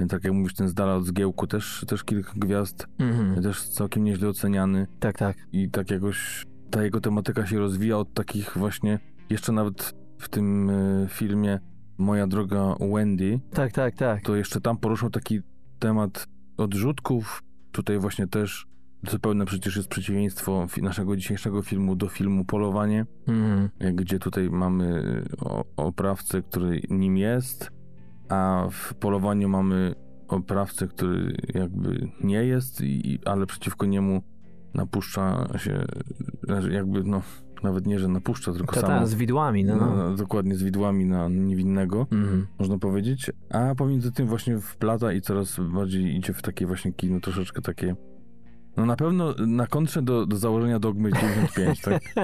Y, Tak jak mówisz, ten z dala od zgiełku też, też kilka gwiazd, Mhm. y, też całkiem nieźle oceniany Tak, tak. i tak jakoś ta jego tematyka się rozwija od takich właśnie, jeszcze nawet w tym e, filmie Moja droga Wendy, Tak, tak, tak. to jeszcze tam poruszał taki temat odrzutków. Tutaj właśnie też zupełne przecież jest przeciwieństwo naszego dzisiejszego filmu do filmu Polowanie, Mhm. gdzie tutaj mamy o- oprawcę, który nim jest, a w Polowaniu mamy oprawcę, który jakby nie jest, i, ale przeciwko niemu napuszcza się, jakby no, nawet nie, że napuszcza, tylko samo, z widłami, no. no, no. no, dokładnie z widłami na niewinnego, Mhm. można powiedzieć, a pomiędzy tym właśnie wplata i coraz bardziej idzie w takie właśnie kino, troszeczkę takie, no na pewno na kontrze do, do założenia Dogmy 95, tak?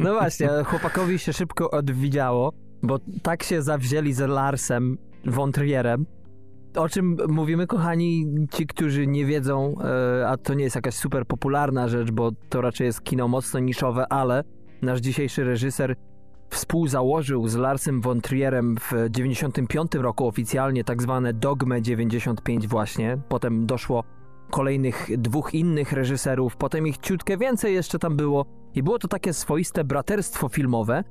No właśnie, chłopakowi się szybko odwidziało, bo tak się zawzięli z Larsem von Trierem. O czym mówimy, kochani, ci, którzy nie wiedzą, e, a to nie jest jakaś super popularna rzecz, bo to raczej jest kino mocno niszowe, ale nasz dzisiejszy reżyser współzałożył z Larsem von w 95 roku oficjalnie tak zwane Dogmę 95 właśnie. Potem doszło kolejnych dwóch innych reżyserów, potem ich ciutkę więcej jeszcze tam było. I było to takie swoiste braterstwo filmowe,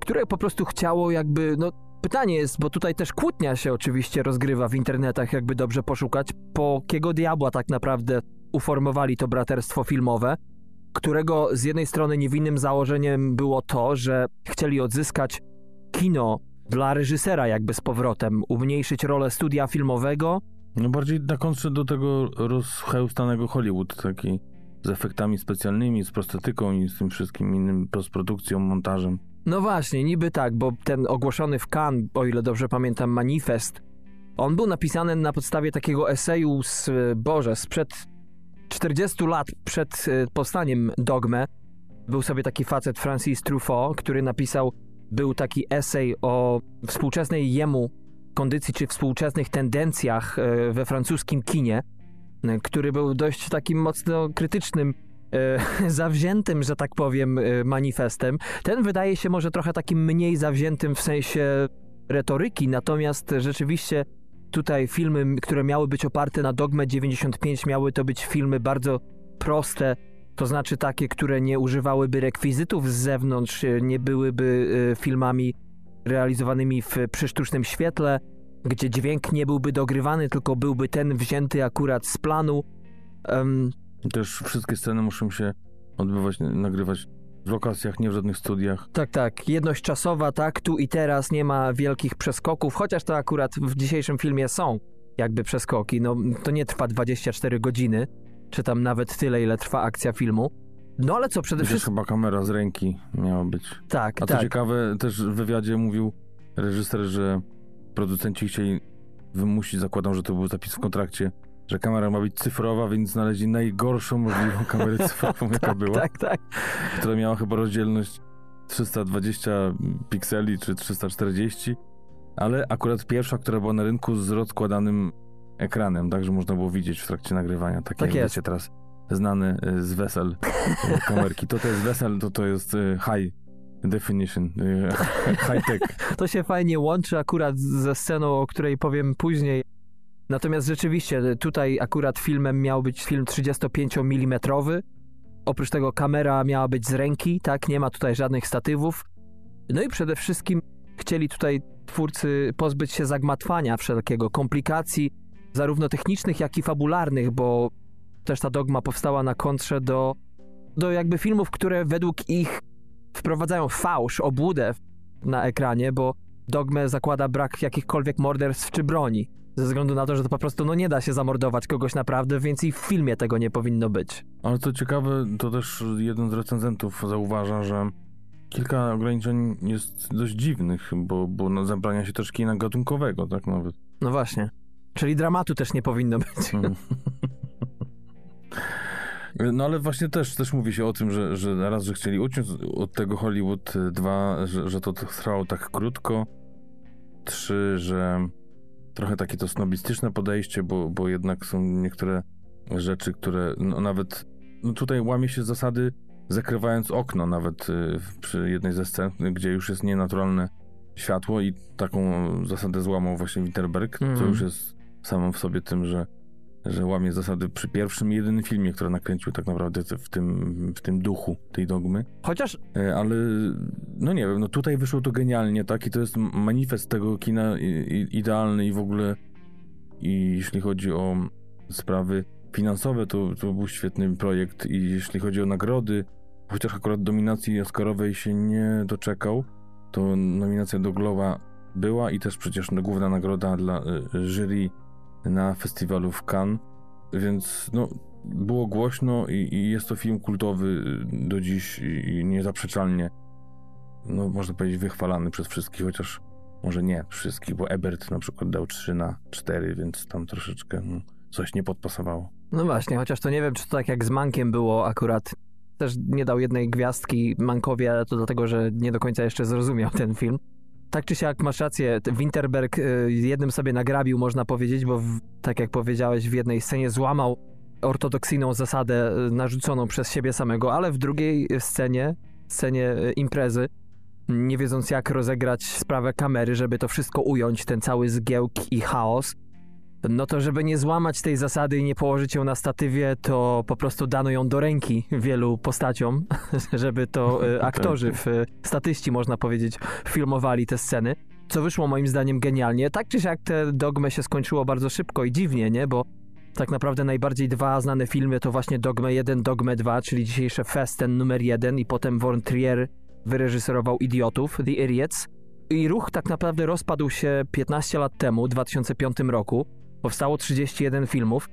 które po prostu chciało jakby, no pytanie jest, bo tutaj też kłótnia się oczywiście rozgrywa w internetach, jakby dobrze poszukać, po kiego diabła tak naprawdę uformowali to braterstwo filmowe, którego z jednej strony niewinnym założeniem było to, że chcieli odzyskać kino dla reżysera jakby z powrotem, umniejszyć rolę studia filmowego, No bardziej na kontrze do tego rozchełstanego Hollywood, taki z efektami specjalnymi, z prostetyką i z tym wszystkim innym, postprodukcją, montażem. No właśnie, niby tak, bo ten ogłoszony w Cannes, o ile dobrze pamiętam, manifest, on był napisany na podstawie takiego eseju z, Boże, sprzed 40 lat przed e, powstaniem Dogmy. Był sobie taki facet Francis Truffaut, który napisał, był taki esej o współczesnej jemu kondycji czy współczesnych tendencjach e, we francuskim kinie, e, który był dość takim mocno krytycznym, e, zawziętym, że tak powiem, manifestem. Ten wydaje się może trochę takim mniej zawziętym w sensie retoryki, natomiast rzeczywiście tutaj filmy, które miały być oparte na Dogmę 95, miały to być filmy bardzo proste, to znaczy takie, które nie używałyby rekwizytów z zewnątrz, nie byłyby filmami realizowanymi w, przy sztucznym świetle, gdzie dźwięk nie byłby dogrywany, tylko byłby ten wzięty akurat z planu. Em, Też wszystkie sceny muszą się odbywać, nagrywać w lokacjach, nie w żadnych studiach. Tak, tak. Jedność czasowa, tak, tu i teraz nie ma wielkich przeskoków, chociaż to akurat w dzisiejszym filmie są jakby przeskoki. No, to nie trwa 24 godziny, czy tam nawet tyle, ile trwa akcja filmu. No ale co, przede wszystkim... chyba kamera z ręki miała być. Tak, A co tak. ciekawe, też w wywiadzie mówił reżyser, że producenci chcieli wymusić, zakładam, że to był zapis w kontrakcie, że kamera ma być cyfrowa, więc znaleźli najgorszą możliwą kamerę cyfrową, jaka była, Tak, tak. która miała chyba rozdzielność 320 pikseli czy 340, ale akurat pierwsza, która była na rynku z rozkładanym ekranem, tak, że można było widzieć w trakcie nagrywania. Takie Tak jak jest. teraz znane y, z wesel y, kamerki. To to jest wesel, to to jest y, high definition, high tech. To się fajnie łączy akurat ze sceną, o której powiem później. Natomiast rzeczywiście tutaj akurat filmem miał być film 35 mm. Oprócz tego kamera miała być z ręki, tak, nie ma tutaj żadnych statywów. No i przede wszystkim chcieli tutaj twórcy pozbyć się zagmatwania wszelkiego, komplikacji, zarówno technicznych, jak i fabularnych, bo też ta dogma powstała na kontrze do, do jakby filmów, które według ich wprowadzają fałsz, obłudę na ekranie, bo dogmę zakłada brak jakichkolwiek morderstw czy broni. Ze względu na to, że to po prostu no, nie da się zamordować kogoś naprawdę, więc i w filmie tego nie powinno być. Ale co ciekawe, to też jeden z recenzentów zauważa, że kilka ograniczeń jest dość dziwnych, bo, bo no, zabrania się też kina gatunkowego, tak nawet. No właśnie. Czyli dramatu też nie powinno być. Mhm. No ale właśnie też, też mówi się o tym, że, że raz, że chcieli uciąć od tego Hollywood, dwa, że, że to trwało tak krótko, trzy, że trochę takie to snobistyczne podejście, bo, bo jednak są niektóre rzeczy, które no, nawet no tutaj łamie się zasady zakrywając okno nawet y, przy jednej ze scen, gdzie już jest nienaturalne światło i taką zasadę złamał właśnie Winterberg, Mhm. co już jest samą w sobie tym, że, że łamie zasady przy pierwszym i jedynym filmie, który nakręcił tak naprawdę w tym, w tym duchu tej dogmy. Chociaż E, Ale no nie wiem, no tutaj wyszło to genialnie, tak? I to jest manifest tego kina idealny i w ogóle i jeśli chodzi o sprawy finansowe, to, to był świetny projekt i jeśli chodzi o nagrody, chociaż akurat dominacji Oscarowej się nie doczekał, to nominacja do Globa była i też przecież główna nagroda dla y, jury na festiwalu w Cannes, więc no było głośno i, i jest to film kultowy do dziś i niezaprzeczalnie, no można powiedzieć, wychwalany przez wszystkich, chociaż może nie wszystkich, bo Ebert na przykład dał 3 na 4, więc tam troszeczkę no, coś nie podpasowało. No właśnie, chociaż to nie wiem, czy to tak jak z Mankiem było akurat. Też nie dał jednej gwiazdki Mankowi, ale to dlatego, że nie do końca jeszcze zrozumiał ten film. Tak czy siak masz rację, Winterberg y, jednym sobie nagrabił, można powiedzieć, bo w, tak jak powiedziałeś, w jednej scenie złamał ortodoksyjną zasadę y, narzuconą przez siebie samego, ale w drugiej scenie, scenie y, imprezy, nie wiedząc jak rozegrać sprawę kamery, żeby to wszystko ująć, ten cały zgiełk i chaos, no to żeby nie złamać tej zasady i nie położyć ją na statywie, to po prostu dano ją do ręki wielu postaciom, żeby to e, aktorzy, w, e, statyści można powiedzieć, filmowali te sceny. Co wyszło moim zdaniem genialnie. Tak czy siak te dogmę się skończyło bardzo szybko i dziwnie, nie? Bo tak naprawdę najbardziej dwa znane filmy to właśnie Dogmę 1, Dogmę 2, czyli dzisiejsze Festen numer 1 i potem Von Trier wyreżyserował Idiotów, The Idiots. I ruch tak naprawdę rozpadł się 15 lat temu, w 2005 roku. Powstało 31 filmów.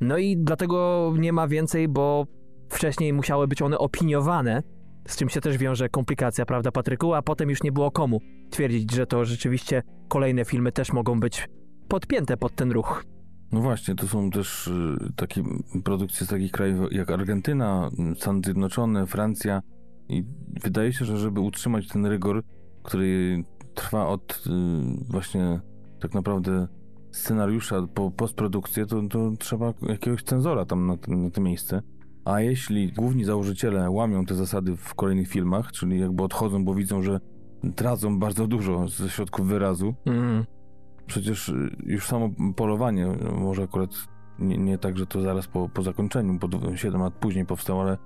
No i dlatego nie ma więcej, bo wcześniej musiały być one opiniowane, z czym się też wiąże komplikacja, prawda, Patryku? A potem już nie było komu twierdzić, że to rzeczywiście kolejne filmy też mogą być podpięte pod ten ruch. No właśnie, to są też y, takie produkcje z takich krajów jak Argentyna, Stany Zjednoczone, Francja i wydaje się, że żeby utrzymać ten rygor, który trwa od y, właśnie tak naprawdę scenariusza po postprodukcję, to, to trzeba jakiegoś cenzora tam na, na to miejsce. A jeśli główni założyciele łamią te zasady w kolejnych filmach, czyli jakby odchodzą, bo widzą, że tracą bardzo dużo ze środków wyrazu, Mm. Przecież y, już samo polowanie, y, może akurat nie, nie tak, że to zaraz po, po zakończeniu, bo 7 lat później powstał, ale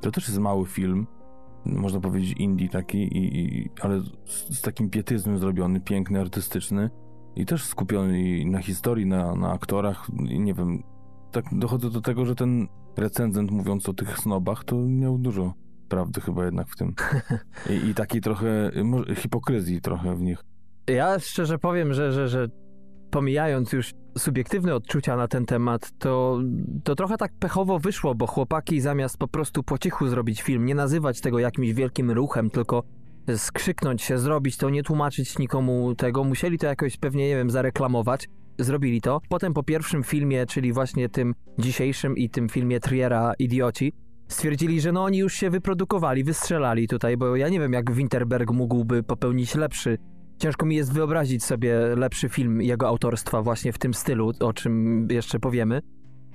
to też jest mały film, można powiedzieć indie taki, i, i, ale z, z takim pietyzmem zrobiony, piękny, artystyczny i też skupiony na historii, na, na aktorach i nie wiem, tak dochodzę do tego, że ten recenzent mówiąc o tych snobach, to miał dużo prawdy chyba jednak w tym. I, i takiej trochę może hipokryzji trochę w nich. Ja szczerze powiem, że, że, że pomijając już subiektywne odczucia na ten temat, to, to trochę tak pechowo wyszło, bo chłopaki zamiast po prostu po cichu zrobić film, nie nazywać tego jakimś wielkim ruchem, tylko skrzyknąć się, zrobić to, nie tłumaczyć nikomu tego, musieli to jakoś pewnie, nie wiem, zareklamować. Zrobili to. Potem po pierwszym filmie, czyli właśnie tym dzisiejszym i tym filmie Triera Idioci, stwierdzili, że no oni już się wyprodukowali, wystrzelali tutaj, bo ja nie wiem, jak Winterberg mógłby popełnić lepszy Ciężko mi jest wyobrazić sobie lepszy film jego autorstwa właśnie w tym stylu, o czym jeszcze powiemy.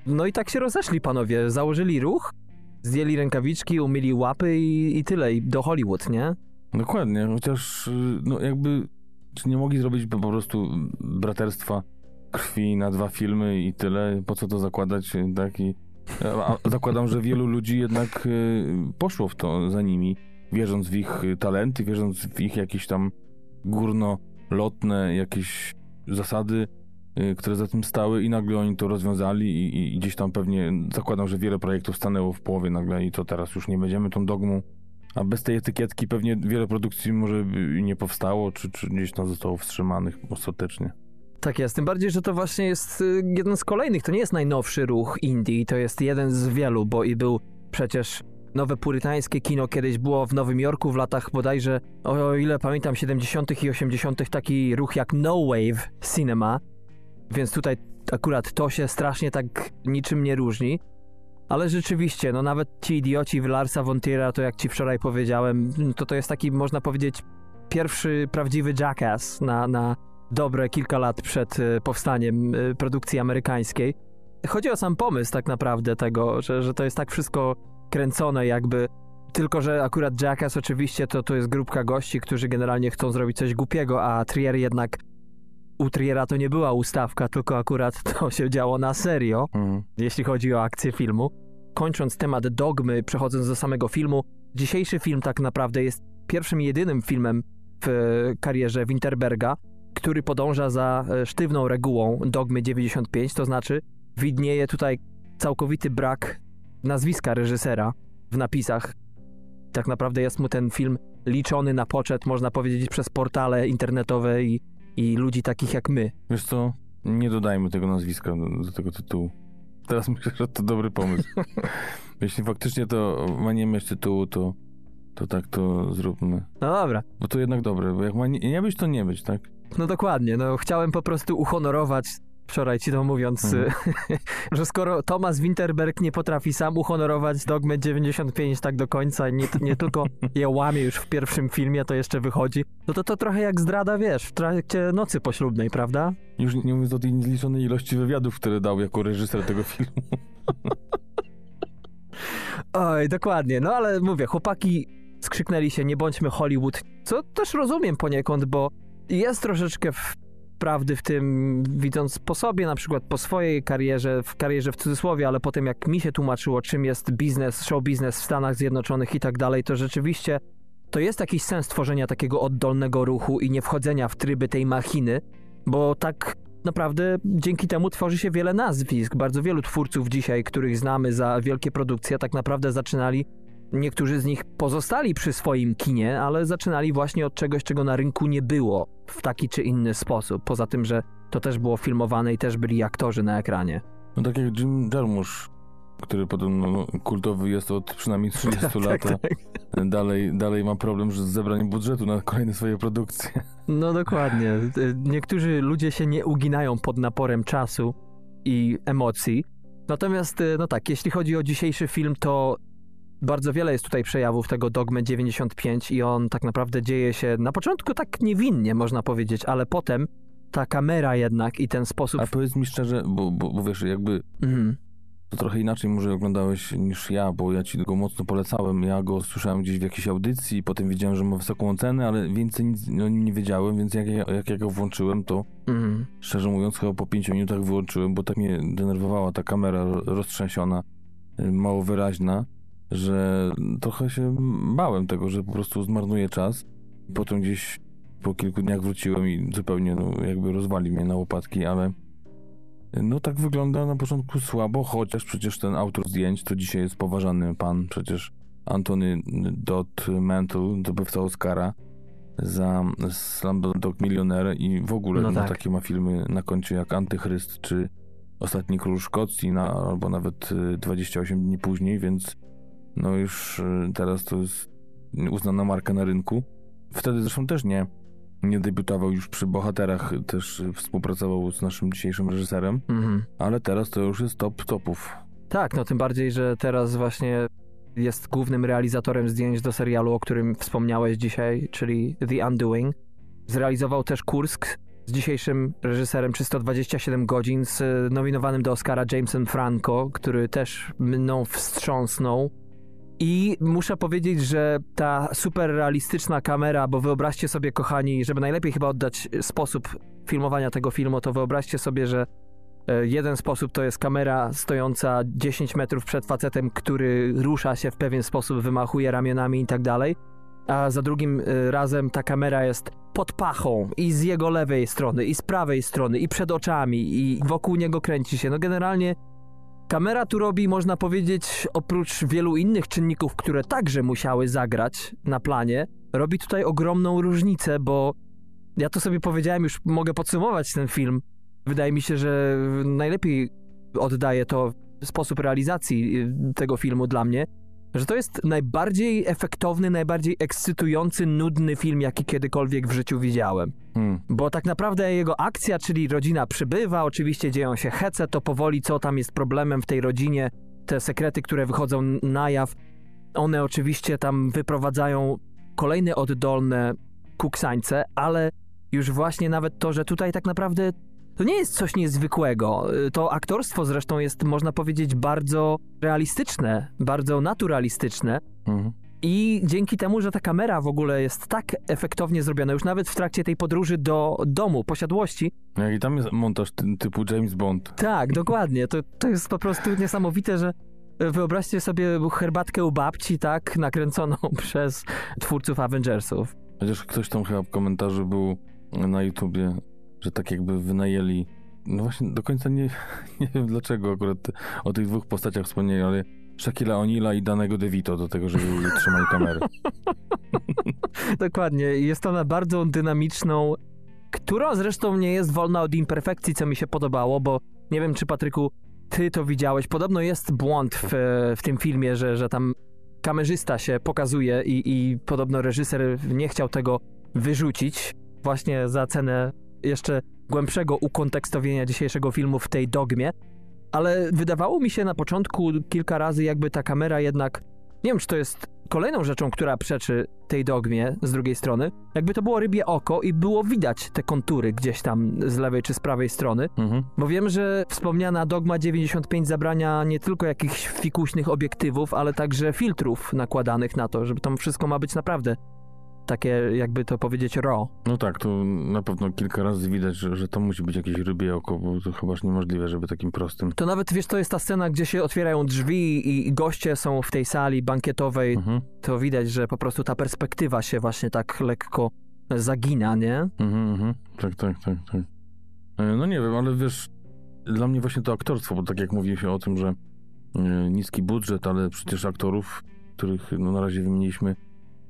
No i tak się rozeszli panowie, założyli ruch, zdjęli rękawiczki, umyli łapy i, i tyle, i do Hollywood, nie? Dokładnie, chociaż y, no jakby czy nie mogli zrobić po prostu braterstwa krwi na dwa filmy i tyle, po co to zakładać, tak? I a, zakładam, że wielu ludzi jednak y, poszło w to za nimi, wierząc w ich talenty, wierząc w ich jakieś tam górnolotne jakieś zasady, y, które za tym stały i nagle oni to rozwiązali i, i gdzieś tam pewnie zakładam, że wiele projektów stanęło w połowie nagle i to teraz już nie będziemy tą dogmą A bez tej etykietki pewnie wiele produkcji może nie powstało, czy, czy gdzieś tam zostało wstrzymanych ostatecznie. Tak jest, tym bardziej, że to właśnie jest y, jeden z kolejnych, to nie jest najnowszy ruch Indii, to jest jeden z wielu, bo i był przecież nowe purytańskie kino kiedyś było w Nowym Jorku w latach bodajże, o ile pamiętam, 70. i 80. taki ruch jak No Wave Cinema, więc tutaj akurat to się strasznie tak niczym nie różni. Ale rzeczywiście, no nawet ci idioci w Larsa von Triera, to jak ci wczoraj powiedziałem, to to jest taki, można powiedzieć, pierwszy prawdziwy jackass na, na dobre kilka lat przed e, powstaniem e, produkcji amerykańskiej. Chodzi o sam pomysł tak naprawdę tego, że, że to jest tak wszystko kręcone jakby tylko, że akurat Jackass oczywiście to, to jest grupka gości, którzy generalnie chcą zrobić coś głupiego, a Trier jednak u Triera to nie była ustawka, tylko akurat to się działo na serio, Mhm. jeśli chodzi o akcję filmu. Kończąc temat dogmy, przechodząc do samego filmu, dzisiejszy film tak naprawdę jest pierwszym i jedynym filmem w e, karierze Winterberga, który podąża za e, sztywną regułą dogmy 95, to znaczy widnieje tutaj całkowity brak nazwiska reżysera w napisach. Tak naprawdę jest mu ten film liczony na poczet, można powiedzieć, przez portale internetowe i, i ludzi takich jak my. Wiesz co, nie dodajmy tego nazwiska do, do tego tytułu. Teraz myślę, że to dobry pomysł. Jeśli faktycznie to ma nie mieć tytułu, to, to tak to zróbmy. No dobra, Bo to jednak dobre, bo jak ma nie, nie być, to nie być, tak? no dokładnie. No, chciałem po prostu uhonorować, wczoraj ci to mówiąc, Mhm. że skoro Thomas Winterberg nie potrafi sam uhonorować dogmy 95 tak do końca i nie, nie tylko je łamie już w pierwszym filmie, to jeszcze wychodzi, no to to trochę jak zdrada, wiesz, w trakcie nocy poślubnej, prawda? Już nie mówiąc o tej niezliczonej ilości wywiadów, które dał jako reżyser tego filmu. Oj, dokładnie. No ale mówię, chłopaki skrzyknęli się, nie bądźmy Hollywood, co też rozumiem poniekąd, bo jest troszeczkę w prawdy w tym, widząc po sobie, na przykład po swojej karierze, w karierze w cudzysłowie, ale potem jak mi się tłumaczyło, czym jest biznes, show biznes w Stanach Zjednoczonych i tak dalej, to rzeczywiście to jest jakiś sens tworzenia takiego oddolnego ruchu i nie wchodzenia w tryby tej machiny, bo tak naprawdę dzięki temu tworzy się wiele nazwisk. Bardzo wielu twórców dzisiaj, których znamy za wielkie produkcje, tak naprawdę zaczynali. Niektórzy z nich pozostali przy swoim kinie, ale zaczynali właśnie od czegoś, czego na rynku nie było w taki czy inny sposób. Poza tym, że to też było filmowane i też byli aktorzy na ekranie. No tak jak Jim Jarmusch, który podobno no, kultowy jest od przynajmniej 30 lat, a dalej, dalej ma problem z zebraniem budżetu na kolejne swoje produkcje. No dokładnie. Niektórzy ludzie się nie uginają pod naporem czasu i emocji. Natomiast, no tak, jeśli chodzi o dzisiejszy film, to bardzo wiele jest tutaj przejawów tego Dogmy 95 i on tak naprawdę dzieje się na początku tak niewinnie, można powiedzieć, ale potem ta kamera jednak i ten sposób... A powiedz mi szczerze, bo, bo, bo wiesz, jakby Mhm. to trochę inaczej może oglądałeś niż ja, bo ja ci go mocno polecałem. Ja go słyszałem gdzieś w jakiejś audycji, potem wiedziałem, że ma wysoką cenę, ale więcej nic o nim nie wiedziałem, więc jak, ja- jak ja go włączyłem, to Mhm. szczerze mówiąc chyba po pięciu minutach wyłączyłem, bo tak mnie denerwowała ta kamera roztrzęsiona, y, mało wyraźna, że trochę się bałem tego, że po prostu zmarnuję czas. Potem gdzieś po kilku dniach wróciłem i zupełnie no, jakby rozwali mnie na łopatki, ale no tak wygląda na początku słabo, chociaż przecież ten autor zdjęć to dzisiaj jest poważany pan, przecież Antony Dot Mantle, zdobywca Oscara za Slumdog Millionaire i w ogóle No no tak. takie ma filmy na koncie jak Antychryst czy Ostatni Król Szkocji, na, albo nawet y, 28 dni później, więc no już y, teraz to jest uznana marka na rynku. Wtedy zresztą też nie, nie debiutował już przy bohaterach, też współpracował z naszym dzisiejszym reżyserem, Mhm. ale teraz to już jest top topów. Tak, no tym bardziej, że teraz właśnie jest głównym realizatorem zdjęć do serialu, o którym wspomniałeś dzisiaj, czyli The Undoing. Zrealizował też Kursk z dzisiejszym reżyserem 327 godzin, z nominowanym do Oscara Jamesem Franco, który też mną wstrząsnął. I muszę powiedzieć, że ta super realistyczna kamera, bo wyobraźcie sobie, kochani, żeby najlepiej chyba oddać sposób filmowania tego filmu, to wyobraźcie sobie, że E, Jeden sposób to jest kamera stojąca 10 metrów przed facetem, który rusza się w pewien sposób, wymachuje ramionami i tak dalej. A za drugim e, razem ta kamera jest pod pachą i z jego lewej strony, i z prawej strony, i przed oczami, i wokół niego kręci się. No generalnie Kamera tu robi, można powiedzieć, oprócz wielu innych czynników, które także musiały zagrać na planie, robi tutaj ogromną różnicę, bo ja to sobie powiedziałem, już mogę podsumować ten film. Wydaje mi się, że najlepiej oddaje to sposób realizacji tego filmu dla mnie, że to jest najbardziej efektowny, najbardziej ekscytujący, nudny film, jaki kiedykolwiek w życiu widziałem. Hmm. Bo tak naprawdę jego akcja, czyli rodzina przybywa, oczywiście dzieją się hece, to powoli co tam jest problemem w tej rodzinie, te sekrety, które wychodzą na jaw, one oczywiście tam wyprowadzają kolejne oddolne kuksańce, ale już właśnie nawet to, że tutaj tak naprawdę to nie jest coś niezwykłego. To aktorstwo zresztą jest, można powiedzieć, bardzo realistyczne, bardzo naturalistyczne. Mhm. I dzięki temu, że ta kamera w ogóle jest tak efektownie zrobiona, już nawet w trakcie tej podróży do domu, posiadłości, Jak i tam jest montaż ty- typu James Bond. tak, dokładnie. To, to jest po prostu niesamowite, że wyobraźcie sobie herbatkę u babci, tak, nakręconą przez twórców Avengersów. Chociaż ktoś tam chyba w komentarzu był na YouTubie, że tak jakby wynajęli. No właśnie, do końca nie, nie wiem dlaczego akurat o tych dwóch postaciach wspomnieli, ale Shaquilla O'Neala i danego DeVito do tego, żeby trzymali kamery. Dokładnie. Jest ona bardzo dynamiczną, która zresztą nie jest wolna od imperfekcji, co mi się podobało, bo nie wiem, czy Patryku, ty to widziałeś. Podobno jest błąd w, w tym filmie, że, że tam kamerzysta się pokazuje i, i podobno reżyser nie chciał tego wyrzucić właśnie za cenę jeszcze głębszego ukontekstowienia dzisiejszego filmu w tej dogmie. Ale wydawało mi się na początku kilka razy, jakby ta kamera jednak. Nie wiem, czy to jest kolejną rzeczą, która przeczy tej dogmie z drugiej strony. Jakby to było rybie oko i było widać te kontury gdzieś tam z lewej czy z prawej strony. Mhm. Bo wiem, że wspomniana dogma 95 zabrania nie tylko jakichś fikuśnych obiektywów, ale także filtrów nakładanych na to, żeby tam wszystko ma być naprawdę takie, jakby to powiedzieć, raw. No tak, to na pewno kilka razy widać, że, że to musi być jakieś rybie oko, bo to chyba niemożliwe, żeby takim prostym. To nawet, wiesz, to jest ta scena, gdzie się otwierają drzwi i, i goście są w tej sali bankietowej. Mhm. To widać, że po prostu ta perspektywa się właśnie tak lekko zagina, nie? Mhm, mhm. Tak, tak, tak, tak. E, No nie wiem, ale wiesz, dla mnie właśnie to aktorstwo, bo tak jak mówi się o tym, że e, niski budżet, ale przecież aktorów, których no, na razie wymieniliśmy,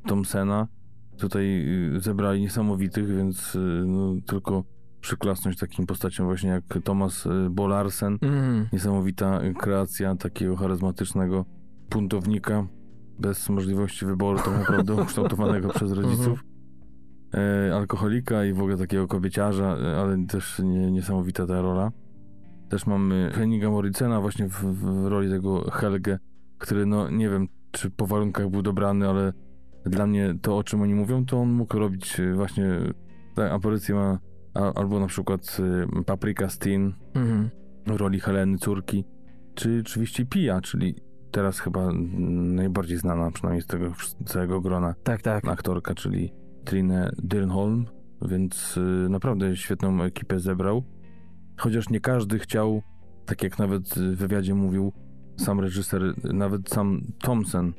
Thompsona, tutaj y, zebrali niesamowitych, więc y, no, tylko przyklasnąć takim postaciom właśnie jak Thomas y, Bolarsen. Mm. Niesamowita kreacja takiego charyzmatycznego buntownika bez możliwości wyboru tak naprawdę ukształtowanego przez rodziców. E, alkoholika i w ogóle takiego kobieciarza, e, ale też nie, niesamowita ta rola. Też mamy Henninga Morricena właśnie w, w roli tego Helge, który no nie wiem, czy po warunkach był dobrany, ale dla mnie to, o czym oni mówią, to on mógł robić y, właśnie tę aparycję ma a, albo na przykład y, Paprika Steen Mhm. w roli Heleny córki, czy oczywiście Pia, czyli teraz chyba najbardziej znana, przynajmniej z tego całego grona Tak, tak. aktorka, czyli Trine Dyrnholm, więc y, naprawdę świetną ekipę zebrał. Chociaż nie każdy chciał, tak jak nawet w wywiadzie mówił sam reżyser, nawet sam Thompson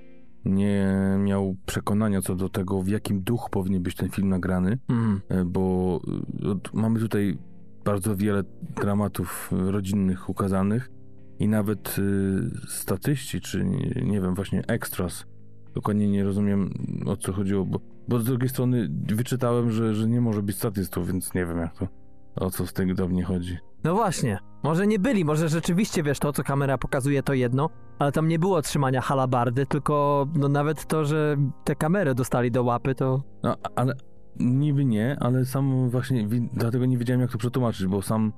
nie miał przekonania co do tego, w jakim duchu powinien być ten film nagrany, e, bo od- mamy tutaj bardzo wiele dramatów rodzinnych ukazanych i nawet y, statyści, czy nie, nie wiem, właśnie extras, dokładnie nie rozumiem o co chodziło, bo, bo z drugiej strony wyczytałem, że, że nie może być statystów, więc nie wiem jak to, o co z tego do mnie chodzi. No właśnie. Może nie byli, może rzeczywiście, wiesz, to co kamera pokazuje to jedno, ale tam nie było trzymania halabardy, tylko no nawet to, że te kamery dostali do łapy, to... No, ale niby nie, ale sam właśnie, dlatego nie wiedziałem jak to przetłumaczyć, bo sam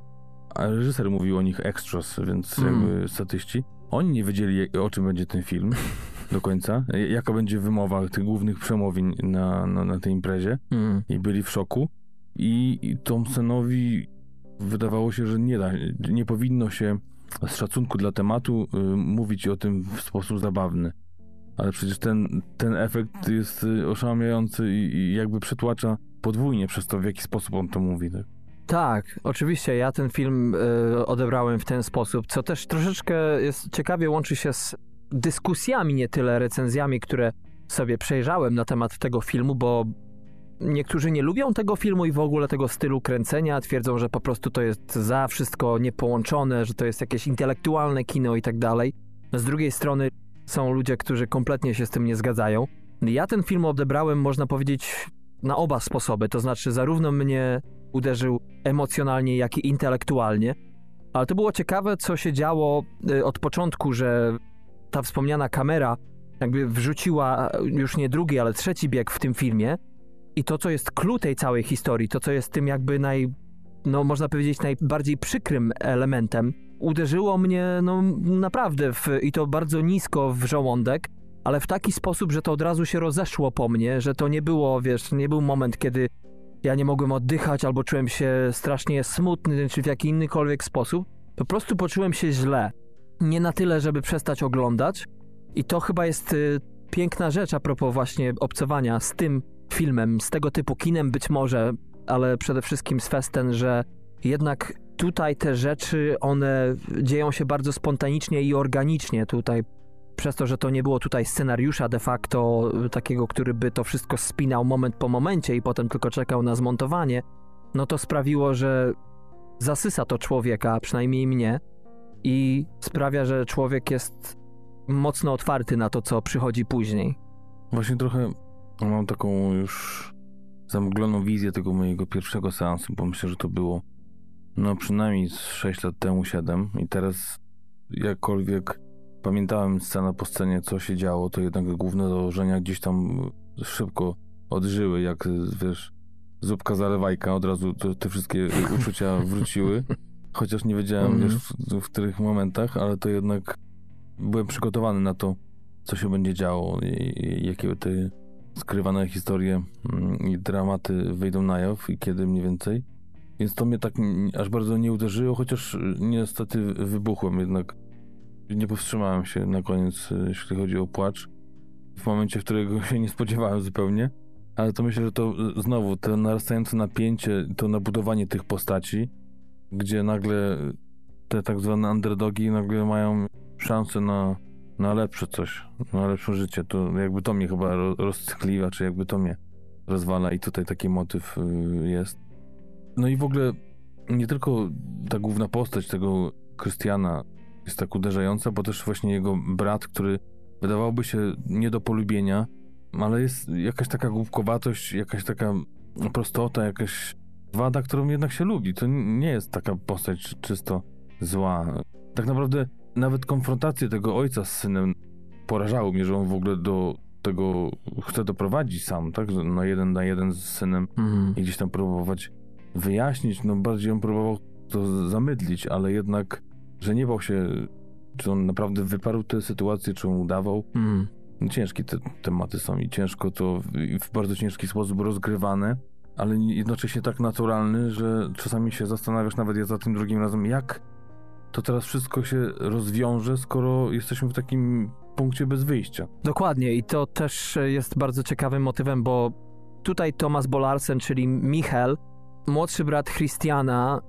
reżyser mówił o nich extras, więc Mm. jakby statyści. Oni nie wiedzieli o czym będzie ten film do końca, jaka będzie wymowa tych głównych przemówień na, na, na tej imprezie Mm. i byli w szoku. I, Thompsonowi wydawało się, że nie da, nie powinno się z szacunku dla tematu y, mówić o tym w sposób zabawny. Ale przecież ten, ten efekt jest y, oszałamiający i, i jakby przetłacza podwójnie przez to, w jaki sposób on to mówi. Tak? Tak, oczywiście, ja ten film y, odebrałem w ten sposób, co też troszeczkę jest ciekawie łączy się z dyskusjami, nie tyle recenzjami, które sobie przejrzałem na temat tego filmu, bo niektórzy nie lubią tego filmu i w ogóle tego stylu kręcenia. Twierdzą, że po prostu to jest za wszystko niepołączone, że to jest jakieś intelektualne kino i tak dalej. Z drugiej strony są ludzie, którzy kompletnie się z tym nie zgadzają. Ja ten film odebrałem, można powiedzieć, na oba sposoby. To znaczy, zarówno mnie uderzył emocjonalnie, jak i intelektualnie. Ale to było ciekawe, co się działo y, od początku, że ta wspomniana kamera jakby wrzuciła już nie drugi, ale trzeci bieg w tym filmie. I to, co jest clue tej całej historii, to, co jest tym jakby naj, no można powiedzieć, najbardziej przykrym elementem, uderzyło mnie, no naprawdę, w, i to bardzo nisko w żołądek, ale w taki sposób, że to od razu się rozeszło po mnie, że to nie było, wiesz, nie był moment, kiedy ja nie mogłem oddychać albo czułem się strasznie smutny, czy w jaki innykolwiek sposób. Po prostu poczułem się źle. Nie na tyle, żeby przestać oglądać. I to chyba jest y, piękna rzecz a propos właśnie obcowania z tym filmem, z tego typu kinem być może, ale przede wszystkim z Festen, że jednak tutaj te rzeczy, one dzieją się bardzo spontanicznie i organicznie. Tutaj przez to, że to nie było tutaj scenariusza de facto takiego, który by to wszystko spinał moment po momencie i potem tylko czekał na zmontowanie, no to sprawiło, że zasysa to człowieka, przynajmniej mnie, i sprawia, że człowiek jest mocno otwarty na to, co przychodzi później. Właśnie trochę mam taką już zamgloną wizję tego mojego pierwszego seansu, bo myślę, że to było no przynajmniej 6 lat temu, 7 i teraz jakkolwiek pamiętałem scenę po scenie, co się działo, to jednak główne założenia gdzieś tam szybko odżyły, jak wiesz, zupka zalewajka, od razu to, te wszystkie uczucia wróciły. Chociaż nie wiedziałem, wiesz, w, w których momentach, ale to jednak byłem przygotowany na to, co się będzie działo i, i jakie te skrywane historie mm, i dramaty wyjdą na jaw i kiedy mniej więcej. Więc to mnie tak aż bardzo nie uderzyło, chociaż niestety wybuchłem jednak. Nie powstrzymałem się na koniec, jeśli chodzi o płacz. W momencie, w którego się nie spodziewałem zupełnie. Ale to myślę, że to znowu to narastające napięcie, to nabudowanie tych postaci, gdzie nagle te tak zwane underdogi nagle mają szansę na, na lepsze coś, na lepsze życie. To jakby to mnie chyba rozcykliwa, czy jakby to mnie rozwala i tutaj taki motyw y, jest. No i w ogóle nie tylko ta główna postać tego Krystiana jest tak uderzająca, bo też właśnie jego brat, który wydawałoby się nie do polubienia, ale jest jakaś taka głupkowatość, jakaś taka prostota, jakaś wada, którą jednak się lubi. To nie jest taka postać czysto zła. Tak naprawdę nawet konfrontacje tego ojca z synem porażały mnie, że on w ogóle do tego chce doprowadzić sam, tak? Na jeden na jeden z synem mhm. i gdzieś tam próbować wyjaśnić. No bardziej on próbował to zamydlić, ale jednak, że nie bał się, czy on naprawdę wyparł tę sytuację, czy on udawał. Mhm. Ciężkie te tematy są i ciężko to w bardzo ciężki sposób rozgrywane, ale jednocześnie tak naturalny, że czasami się zastanawiasz nawet ja za tym drugim razem, jak to teraz wszystko się rozwiąże, skoro jesteśmy w takim punkcie bez wyjścia. Dokładnie i to też jest bardzo ciekawym motywem, bo tutaj Thomas Bolarsen, czyli Michel, młodszy brat Christiana,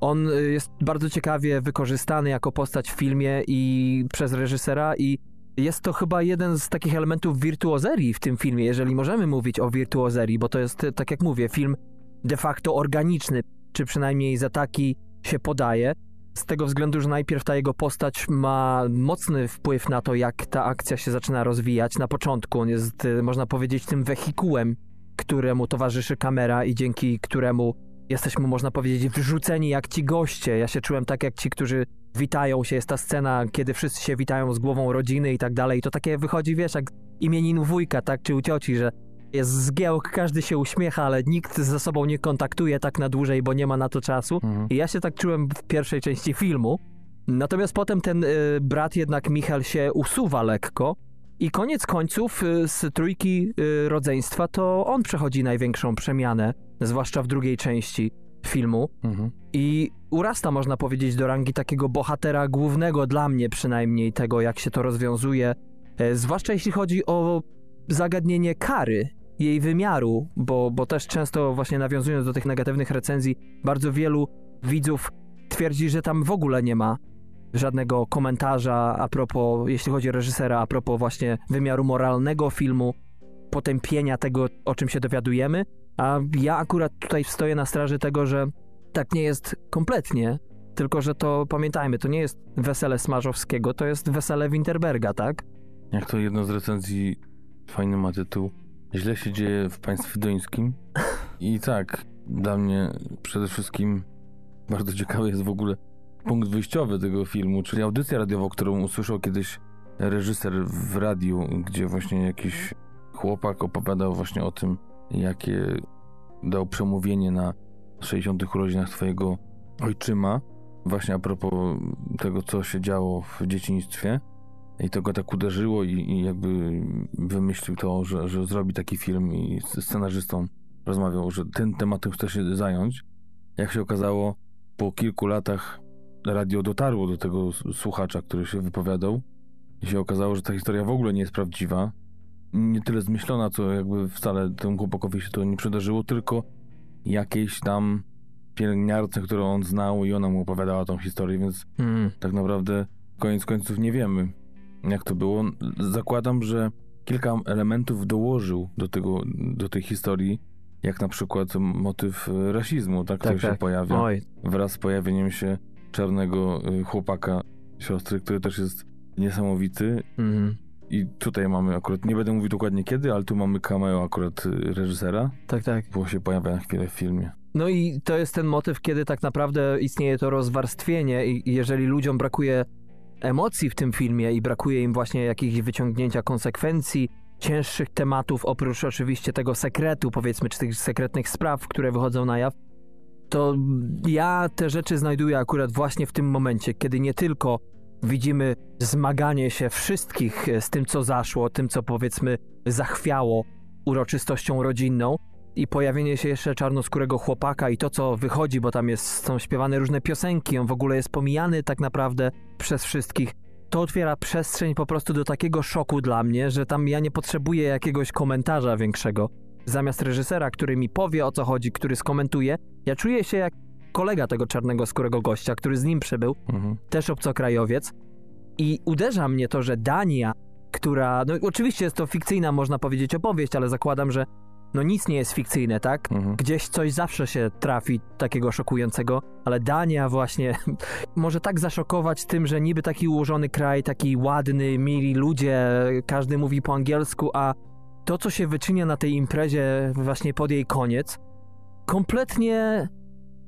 on jest bardzo ciekawie wykorzystany jako postać w filmie i przez reżysera i jest to chyba jeden z takich elementów wirtuozerii w tym filmie, jeżeli możemy mówić o wirtuozerii, bo to jest, tak jak mówię, film de facto organiczny, czy przynajmniej za taki się podaje. Z tego względu, że najpierw ta jego postać ma mocny wpływ na to, jak ta akcja się zaczyna rozwijać. Na początku on jest, y, można powiedzieć, tym wehikułem, któremu towarzyszy kamera i dzięki któremu jesteśmy, można powiedzieć, wrzuceni jak ci goście. Ja się czułem tak jak ci, którzy witają się. Jest ta scena, kiedy wszyscy się witają z głową rodziny i tak dalej. I to takie wychodzi, wiesz, jak imieninu wujka, tak, czy u cioci, że jest zgiełk, każdy się uśmiecha, ale nikt ze sobą nie kontaktuje tak na dłużej, bo nie ma na to czasu. Mhm. I ja się tak czułem w pierwszej części filmu. Natomiast potem ten y, brat jednak Michal się usuwa lekko i koniec końców y, z trójki y, rodzeństwa to on przechodzi największą przemianę, zwłaszcza w drugiej części filmu. Mhm. I urasta, można powiedzieć, do rangi takiego bohatera głównego dla mnie przynajmniej tego, jak się to rozwiązuje. E, zwłaszcza jeśli chodzi o zagadnienie kary jej wymiaru, bo, bo też często właśnie nawiązując do tych negatywnych recenzji, bardzo wielu widzów twierdzi, że tam w ogóle nie ma żadnego komentarza a propos, jeśli chodzi o reżysera, a propos właśnie wymiaru moralnego filmu, potępienia tego, o czym się dowiadujemy. A ja akurat tutaj stoję na straży tego, że tak nie jest kompletnie, tylko że to pamiętajmy, to nie jest wesele Smarzowskiego, to jest wesele Winterberga, tak? Jak to jedno z recenzji fajny ma tytuł Źle się dzieje w państwie duńskim. I tak, dla mnie przede wszystkim bardzo ciekawy jest w ogóle punkt wyjściowy tego filmu, czyli audycja radiowa, którą usłyszał kiedyś reżyser w radiu, gdzie właśnie jakiś chłopak opowiadał właśnie o tym, jakie dał przemówienie na 60. urodzinach swojego ojczyma, właśnie a propos tego, co się działo w dzieciństwie. I to go tak uderzyło i, i jakby wymyślił to, że, że zrobi taki film i z scenarzystą rozmawiał, że tym tematem chce się zająć. Jak się okazało, po kilku latach radio dotarło do tego słuchacza, który się wypowiadał i się okazało, że ta historia w ogóle nie jest prawdziwa. Nie tyle zmyślona, co jakby wcale temu chłopakowi się to nie przydarzyło, tylko jakiejś tam pielęgniarce, którą on znał i ona mu opowiadała tą historię, więc Mm. tak naprawdę koniec końców nie wiemy, jak to było. Zakładam, że kilka elementów dołożył do, tego, do tej historii, jak na przykład motyw e, rasizmu, tak, który Tak, się tak. pojawia Oj, wraz z pojawieniem się czarnego y, chłopaka siostry, który też jest niesamowity. mhm. I tutaj mamy akurat, nie będę mówił dokładnie kiedy, ale tu mamy cameo akurat y, reżysera, tak, tak. bo się pojawia na chwilę w filmie. No i to jest ten motyw, kiedy tak naprawdę istnieje to rozwarstwienie i jeżeli ludziom brakuje emocji w tym filmie i brakuje im właśnie jakichś wyciągnięcia konsekwencji, cięższych tematów, oprócz oczywiście tego sekretu, powiedzmy, czy tych sekretnych spraw, które wychodzą na jaw, to ja te rzeczy znajduję akurat właśnie w tym momencie, kiedy nie tylko widzimy zmaganie się wszystkich z tym, co zaszło, tym, co powiedzmy zachwiało uroczystością rodzinną, i pojawienie się jeszcze czarnoskórego chłopaka i to, co wychodzi, bo tam jest, są śpiewane różne piosenki, on w ogóle jest pomijany tak naprawdę przez wszystkich. To otwiera przestrzeń po prostu do takiego szoku dla mnie, że tam ja nie potrzebuję jakiegoś komentarza większego. Zamiast reżysera, który mi powie o co chodzi, który skomentuje, ja czuję się jak kolega tego czarnego skórego gościa, który z nim przybył, Mhm. też obcokrajowiec. I uderza mnie to, że Dania, która. No oczywiście jest to fikcyjna, można powiedzieć, opowieść, ale zakładam, że no nic nie jest fikcyjne, tak? Mhm. Gdzieś coś zawsze się trafi takiego szokującego, ale Dania właśnie może tak zaszokować tym, że niby taki ułożony kraj, taki ładny, mili ludzie, każdy mówi po angielsku, a to, co się wyczynia na tej imprezie właśnie pod jej koniec, kompletnie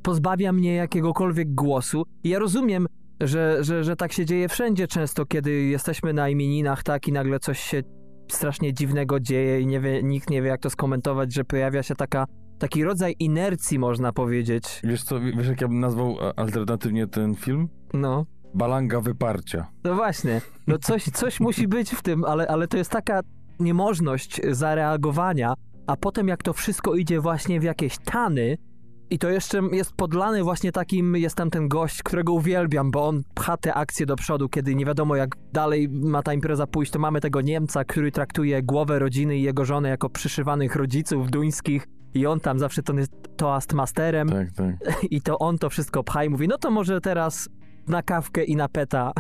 pozbawia mnie jakiegokolwiek głosu. I ja rozumiem, że, że, że tak się dzieje wszędzie często, kiedy jesteśmy na imieninach, tak, i nagle coś się strasznie dziwnego dzieje i nie wie, nikt nie wie, jak to skomentować, że pojawia się taka, taki rodzaj inercji, można powiedzieć. Wiesz co, wiesz jak ja bym nazwał e, alternatywnie ten film? No, Balanga wyparcia. no właśnie. No coś, coś musi być w tym, ale, ale to jest taka niemożność zareagowania, a potem jak to wszystko idzie właśnie w jakieś tany, i to jeszcze jest podlane właśnie takim, jest tam ten gość, którego uwielbiam, bo on pcha te akcje do przodu, kiedy nie wiadomo jak dalej ma ta impreza pójść, to mamy tego Niemca, który traktuje głowę rodziny i jego żonę jako przyszywanych rodziców duńskich i on tam zawsze to jest toastmasterem Tak, tak. i to on to wszystko pcha i mówi, no to może teraz na kawkę i na peta.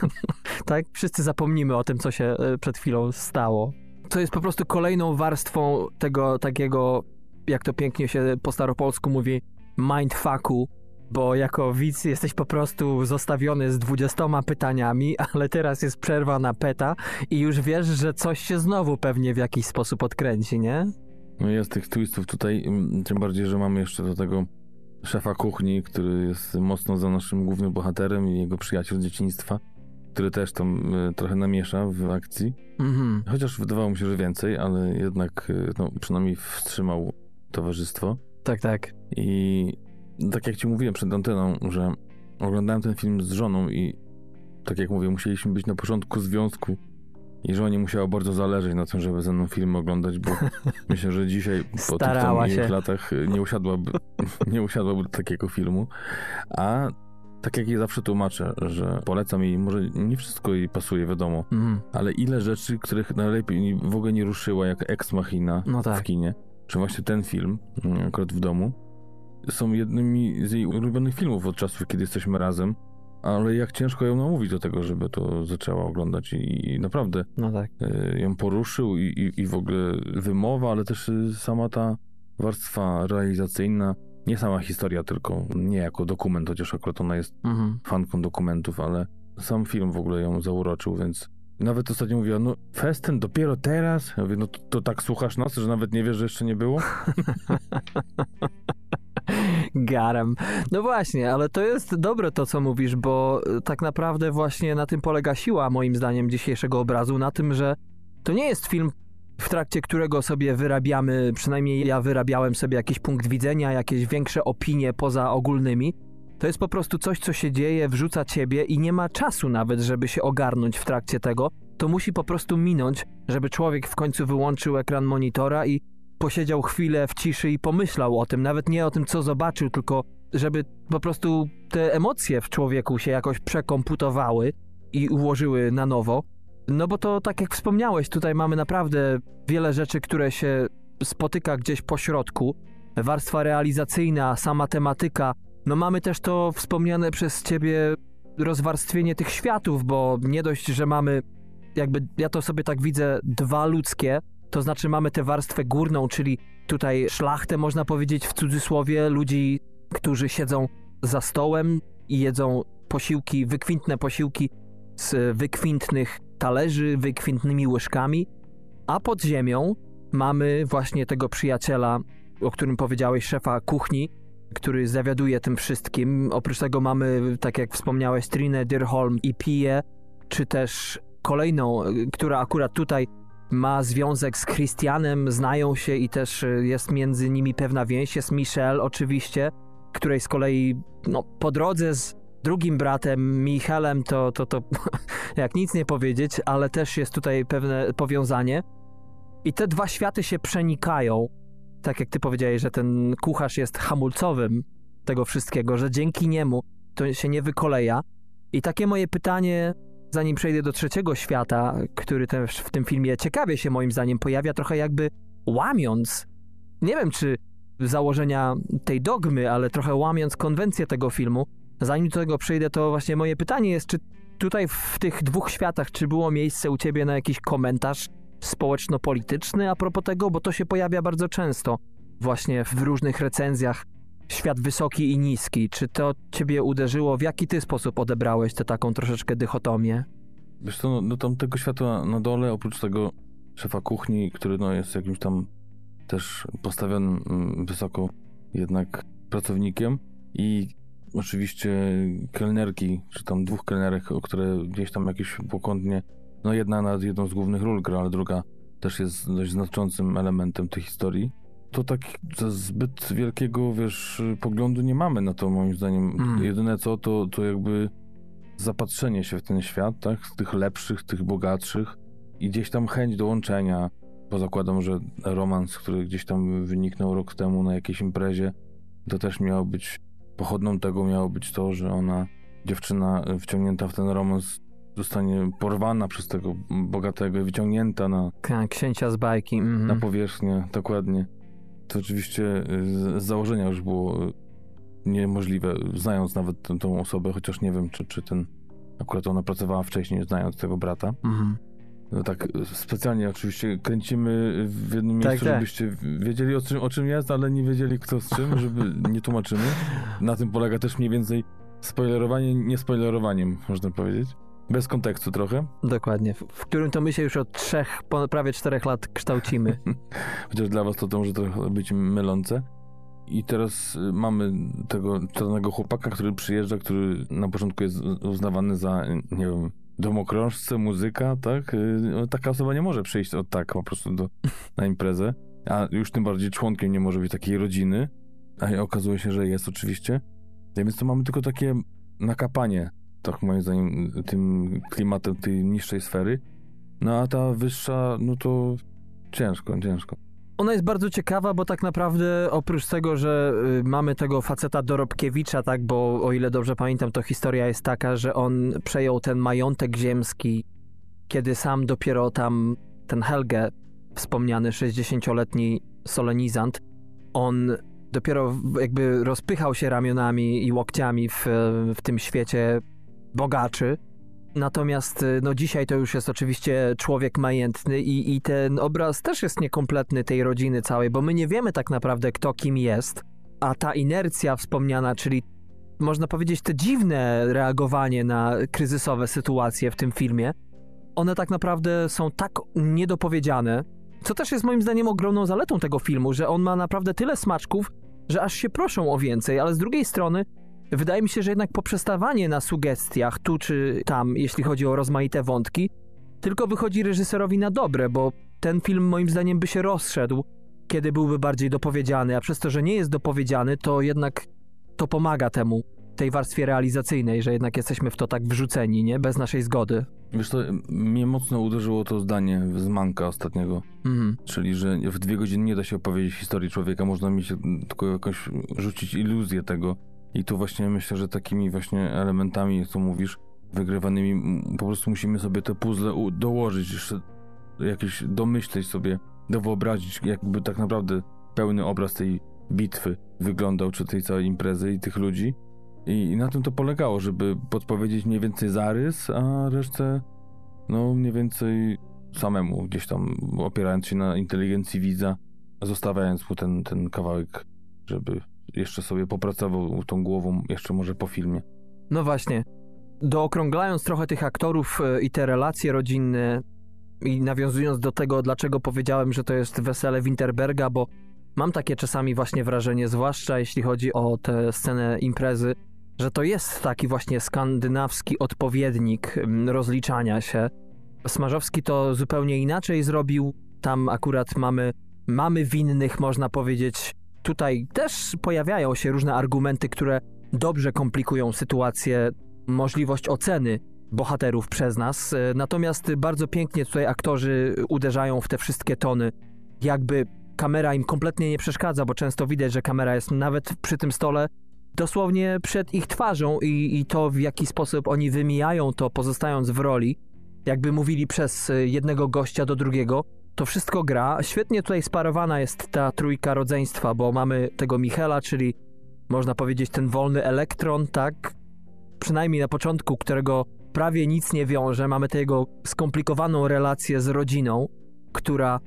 tak? Wszyscy zapomnimy o tym, co się e, przed chwilą stało. To jest po prostu kolejną warstwą tego takiego, jak to pięknie się po staropolsku mówi, mindfucku, bo jako widz jesteś po prostu zostawiony z dwudziestoma pytaniami, ale teraz jest przerwa na peta i już wiesz, że coś się znowu pewnie w jakiś sposób odkręci, nie? No jest tych twistów tutaj, mm, tym bardziej, że mamy jeszcze do tego szefa kuchni, który jest mocno za naszym głównym bohaterem i jego przyjaciel z dzieciństwa, który też tam y, trochę namiesza w akcji. Mhm. Chociaż wydawało mi się, że więcej, ale jednak y, no, przynajmniej wstrzymał towarzystwo. Tak, tak. I tak jak ci mówiłem przed anteną, że oglądałem ten film z żoną i tak jak mówię, musieliśmy być na początku związku i żonie musiało bardzo zależeć na tym, żeby ze mną film oglądać, bo myślę, że dzisiaj po tych Starała iluś latach nie usiadłaby, nie usiadłaby do takiego filmu. A tak jak jej zawsze tłumaczę, że polecam jej, może nie wszystko jej pasuje, wiadomo, Mhm. ale ile rzeczy, których najlepiej w ogóle nie ruszyła, jak Ex Machina No tak. w kinie, czy właśnie ten film, mm, akurat w domu, są jednymi z jej ulubionych filmów od czasu, kiedy jesteśmy razem, ale jak ciężko ją namówić do tego, żeby to zaczęła oglądać i, i naprawdę No tak. y, ją poruszył i, i, i w ogóle wymowa, ale też y, sama ta warstwa realizacyjna, nie sama historia, tylko nie jako dokument, chociaż akurat ona jest Mhm. fanką dokumentów, ale sam film w ogóle ją zauroczył, więc nawet ostatnio mówiła, no festyn dopiero teraz? Ja mówię, no to, to tak słuchasz nas, że nawet nie wiesz, że jeszcze nie było? Garem. No właśnie, ale to jest dobre to, co mówisz, bo y, tak naprawdę właśnie na tym polega siła, moim zdaniem, dzisiejszego obrazu, na tym, że to nie jest film, w trakcie którego sobie wyrabiamy, przynajmniej ja wyrabiałem sobie jakiś punkt widzenia, jakieś większe opinie poza ogólnymi. To jest po prostu coś, co się dzieje, wrzuca ciebie i nie ma czasu nawet, żeby się ogarnąć w trakcie tego. To musi po prostu minąć, żeby człowiek w końcu wyłączył ekran monitora i posiedział chwilę w ciszy i pomyślał o tym, nawet nie o tym, co zobaczył, tylko żeby po prostu te emocje w człowieku się jakoś przekomputowały i ułożyły na nowo. No bo to tak jak wspomniałeś, tutaj mamy naprawdę wiele rzeczy, które się spotyka gdzieś po środku. Warstwa realizacyjna, sama tematyka. No mamy też to wspomniane przez ciebie rozwarstwienie tych światów, bo nie dość, że mamy jakby, ja to sobie tak widzę, dwa ludzkie, to znaczy mamy tę warstwę górną, czyli tutaj szlachtę, można powiedzieć w cudzysłowie, ludzi, którzy siedzą za stołem i jedzą posiłki, wykwintne posiłki z wykwintnych talerzy, wykwintnymi łyżkami, a pod ziemią mamy właśnie tego przyjaciela, o którym powiedziałeś, szefa kuchni, który zawiaduje tym wszystkim. Oprócz tego mamy, tak jak wspomniałeś, Trinę Dirholm i Pije, czy też kolejną, która akurat tutaj ma związek z Christianem, znają się i też jest między nimi pewna więź. Jest Michelle oczywiście, której z kolei no, po drodze z drugim bratem, Michelem, to, to, to jak nic nie powiedzieć, ale też jest tutaj pewne powiązanie. I te dwa światy się przenikają. Tak jak ty powiedziałeś, że ten kucharz jest hamulcowym tego wszystkiego, że dzięki niemu to się nie wykoleja. I takie moje pytanie, zanim przejdę do trzeciego świata, który też w tym filmie ciekawie się moim zdaniem pojawia, trochę jakby łamiąc, nie wiem czy założenia tej dogmy, ale trochę łamiąc konwencję tego filmu. Zanim do tego przejdę, to właśnie moje pytanie jest, czy tutaj w tych dwóch światach, czy było miejsce u ciebie na jakiś komentarz społeczno-polityczny a propos tego, bo to się pojawia bardzo często właśnie w różnych recenzjach. Świat wysoki i niski. Czy to ciebie uderzyło? W jaki ty sposób odebrałeś tę taką troszeczkę dychotomię? Wiesz co, no, do tamtego światła na dole, oprócz tego szefa kuchni, który no, jest jakimś tam też postawionym mm, wysoko jednak pracownikiem i oczywiście kelnerki, czy tam dwóch kelnerek, o które gdzieś tam jakieś pokątnie, no jedna nad jedną z głównych ról gra, ale druga też jest dość znaczącym elementem tej historii. To tak zbyt wielkiego, wiesz, poglądu nie mamy na to, moim zdaniem. Mm. Jedyne co, to, to jakby zapatrzenie się w ten świat, tak? Tych lepszych, tych bogatszych i gdzieś tam chęć dołączenia, bo zakładam, że romans, który gdzieś tam wyniknął rok temu na jakiejś imprezie, to też miało być, pochodną tego miało być to, że ona, dziewczyna wciągnięta w ten romans zostanie porwana przez tego bogatego i wyciągnięta na, K- Księcia z bajki. mhm. na powierzchnię, dokładnie. To oczywiście y, z, założenia już było y, niemożliwe, znając nawet tę, tą osobę, chociaż nie wiem, czy, czy ten, akurat ona pracowała wcześniej, znając tego brata. Mhm. No tak, y, specjalnie oczywiście kręcimy w jednym Tak, miejscu, tak. żebyście wiedzieli o czym, o czym jest, ale nie wiedzieli kto z czym, żeby nie tłumaczymy. Na tym polega też mniej więcej spoilerowanie niespoilerowaniem, można powiedzieć. Bez kontekstu trochę, Dokładnie. W, którym to my się już od trzech, prawie czterech lat kształcimy. chociaż dla was to, to może trochę być mylące. I teraz y, mamy tego czarnego chłopaka, który przyjeżdża, który na początku jest uznawany za, nie wiem, domokrążcę, muzyka, tak? Y, no, Taka osoba nie może przyjść od tak po prostu do, na imprezę, a już tym bardziej członkiem nie może być takiej rodziny, a okazuje się, że jest oczywiście. Więc to mamy tylko takie nakapanie, tak moim zdaniem, tym klimatem tej niższej sfery. No a ta wyższa, no to ciężko, ciężko. Ona jest bardzo ciekawa, bo tak naprawdę oprócz tego, że y, mamy tego faceta Dorobkiewicza, tak, bo o ile dobrze pamiętam, to historia jest taka, że on przejął ten majątek ziemski, kiedy sam dopiero tam ten Helge, wspomniany 60-letni solenizant, on dopiero jakby rozpychał się ramionami i łokciami w, w tym świecie bogaczy. Natomiast y, no dzisiaj to już jest oczywiście człowiek majętny i, i ten obraz też jest niekompletny tej rodziny całej, bo my nie wiemy tak naprawdę kto kim jest, a ta inercja wspomniana, czyli można powiedzieć te dziwne reagowanie na kryzysowe sytuacje w tym filmie, one tak naprawdę są tak niedopowiedziane, co też jest moim zdaniem ogromną zaletą tego filmu, że on ma naprawdę tyle smaczków, że aż się proszą o więcej, ale z drugiej strony wydaje mi się, że jednak poprzestawanie na sugestiach tu czy tam, jeśli chodzi o rozmaite wątki, tylko wychodzi reżyserowi na dobre, bo ten film moim zdaniem by się rozszedł, kiedy byłby bardziej dopowiedziany, a przez to, że nie jest dopowiedziany, to jednak to pomaga temu, tej warstwie realizacyjnej, że jednak jesteśmy w to tak wrzuceni, nie? Bez naszej zgody. Wiesz to mnie mocno uderzyło to zdanie z Manka ostatniego, Mhm. czyli że w dwie godziny nie da się opowiedzieć historii człowieka, można mieć tylko jakoś rzucić iluzję tego. I tu właśnie myślę, że takimi właśnie elementami, co mówisz, wygrywanymi, po prostu musimy sobie te puzzle dołożyć, jeszcze jakieś domyśleć sobie, dowyobrazić, jakby tak naprawdę pełny obraz tej bitwy wyglądał, czy tej całej imprezy i tych ludzi. I, I na tym to polegało, żeby podpowiedzieć mniej więcej zarys, a resztę, no mniej więcej samemu, gdzieś tam opierając się na inteligencji widza, zostawiając mu ten, ten kawałek, żeby jeszcze sobie popracował tą głową, jeszcze może po filmie. No właśnie. Dookrąglając trochę tych aktorów e, i te relacje rodzinne i nawiązując do tego, dlaczego powiedziałem, że to jest wesele Winterberga, bo mam takie czasami właśnie wrażenie, zwłaszcza jeśli chodzi o tę scenę imprezy, że to jest taki właśnie skandynawski odpowiednik mm, rozliczania się. Smarzowski to zupełnie inaczej zrobił. Tam akurat mamy, mamy winnych, można powiedzieć. Tutaj też pojawiają się różne argumenty, które dobrze komplikują sytuację, możliwość oceny bohaterów przez nas. E, Natomiast bardzo pięknie tutaj aktorzy uderzają w te wszystkie tony. Jakby kamera im kompletnie nie przeszkadza, bo często widać, że kamera jest nawet przy tym stole dosłownie przed ich twarzą i, i to w jaki sposób oni wymijają to, pozostając w roli, jakby mówili przez e, jednego gościa do drugiego, to wszystko gra. Świetnie tutaj sparowana jest ta trójka rodzeństwa, bo mamy tego Michela, czyli można powiedzieć ten wolny elektron, tak? Przynajmniej na początku, którego prawie nic nie wiąże. Mamy tę jego skomplikowaną relację z rodziną, która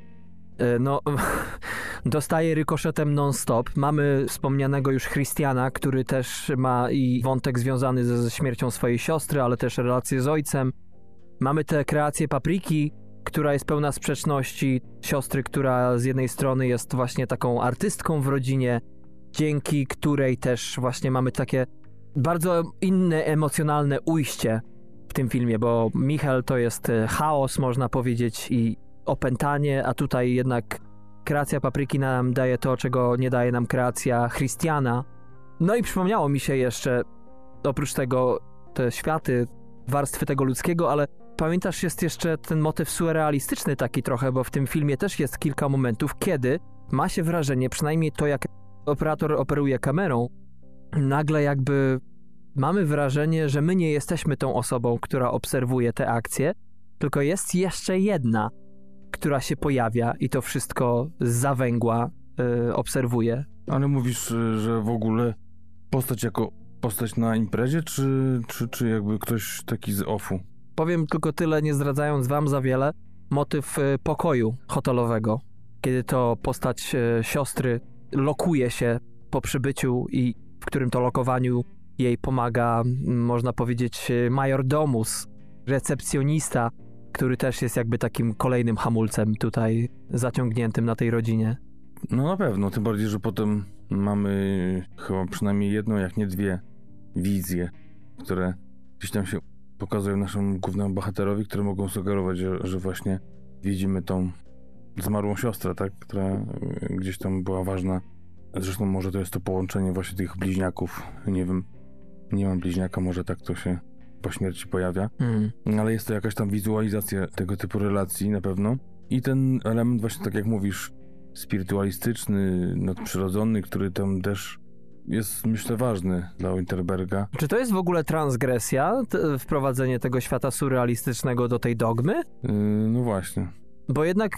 e, no, dostaje rykoszetem non-stop. Mamy wspomnianego już Christiana, który też ma i wątek związany ze, śmiercią swojej siostry, ale też relację z ojcem. Mamy tę kreację Papriki, która jest pełna sprzeczności. Siostry, która z jednej strony jest właśnie taką artystką w rodzinie, dzięki której też właśnie mamy takie bardzo inne emocjonalne ujście w tym filmie, bo Michał to jest e, chaos, można powiedzieć, i opętanie, a tutaj jednak kreacja papryki nam daje to, czego nie daje nam kreacja Christiana. No i przypomniało mi się jeszcze, oprócz tego, te światy, warstwy tego ludzkiego, ale pamiętasz, jest jeszcze ten motyw surrealistyczny taki trochę, bo w tym filmie też jest kilka momentów, kiedy ma się wrażenie, przynajmniej to jak operator operuje kamerą, nagle jakby mamy wrażenie, że my nie jesteśmy tą osobą, która obserwuje te akcje, tylko jest jeszcze jedna, która się pojawia i to wszystko z zawęgła y, obserwuje. Ale mówisz, y, że w ogóle postać jako postać na imprezie, czy, czy, czy jakby ktoś taki z offu? Powiem tylko tyle, nie zdradzając wam za wiele, motyw y, pokoju hotelowego, kiedy to postać y, siostry lokuje się po przybyciu i w którym to lokowaniu jej pomaga, można powiedzieć, y, majordomus, recepcjonista, który też jest jakby takim kolejnym hamulcem tutaj zaciągniętym na tej rodzinie. No na pewno, tym bardziej, że potem mamy chyba przynajmniej jedną, jak nie dwie wizje, które gdzieś tam się pokazują naszemu głównemu bohaterowi, które mogą sugerować, że, że właśnie widzimy tą zmarłą siostrę, tak, która y, gdzieś tam była ważna. Zresztą może to jest to połączenie właśnie tych bliźniaków, nie wiem, nie mam bliźniaka, może tak to się po śmierci pojawia. Mm. Ale jest to jakaś tam wizualizacja tego typu relacji na pewno. I ten element właśnie, tak jak mówisz, spirytualistyczny, nadprzyrodzony, który tam też jest, myślę, ważny dla Winterberga. Czy to jest w ogóle transgresja, t- wprowadzenie tego świata surrealistycznego do tej dogmy? Yy, no właśnie. Bo jednak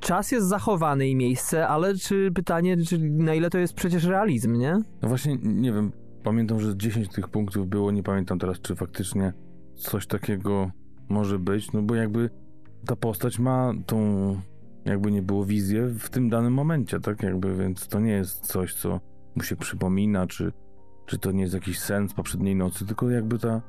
czas jest zachowany i miejsce, ale czy pytanie, czy na ile to jest przecież realizm, nie? No właśnie, nie wiem, pamiętam, że 10 tych punktów było, nie pamiętam teraz, czy faktycznie coś takiego może być, no bo jakby ta postać ma tą, jakby nie było, wizję w tym danym momencie, tak jakby, więc to nie jest coś, co mu się przypomina, czy, czy to nie jest jakiś sen z poprzedniej nocy, tylko jakby ta,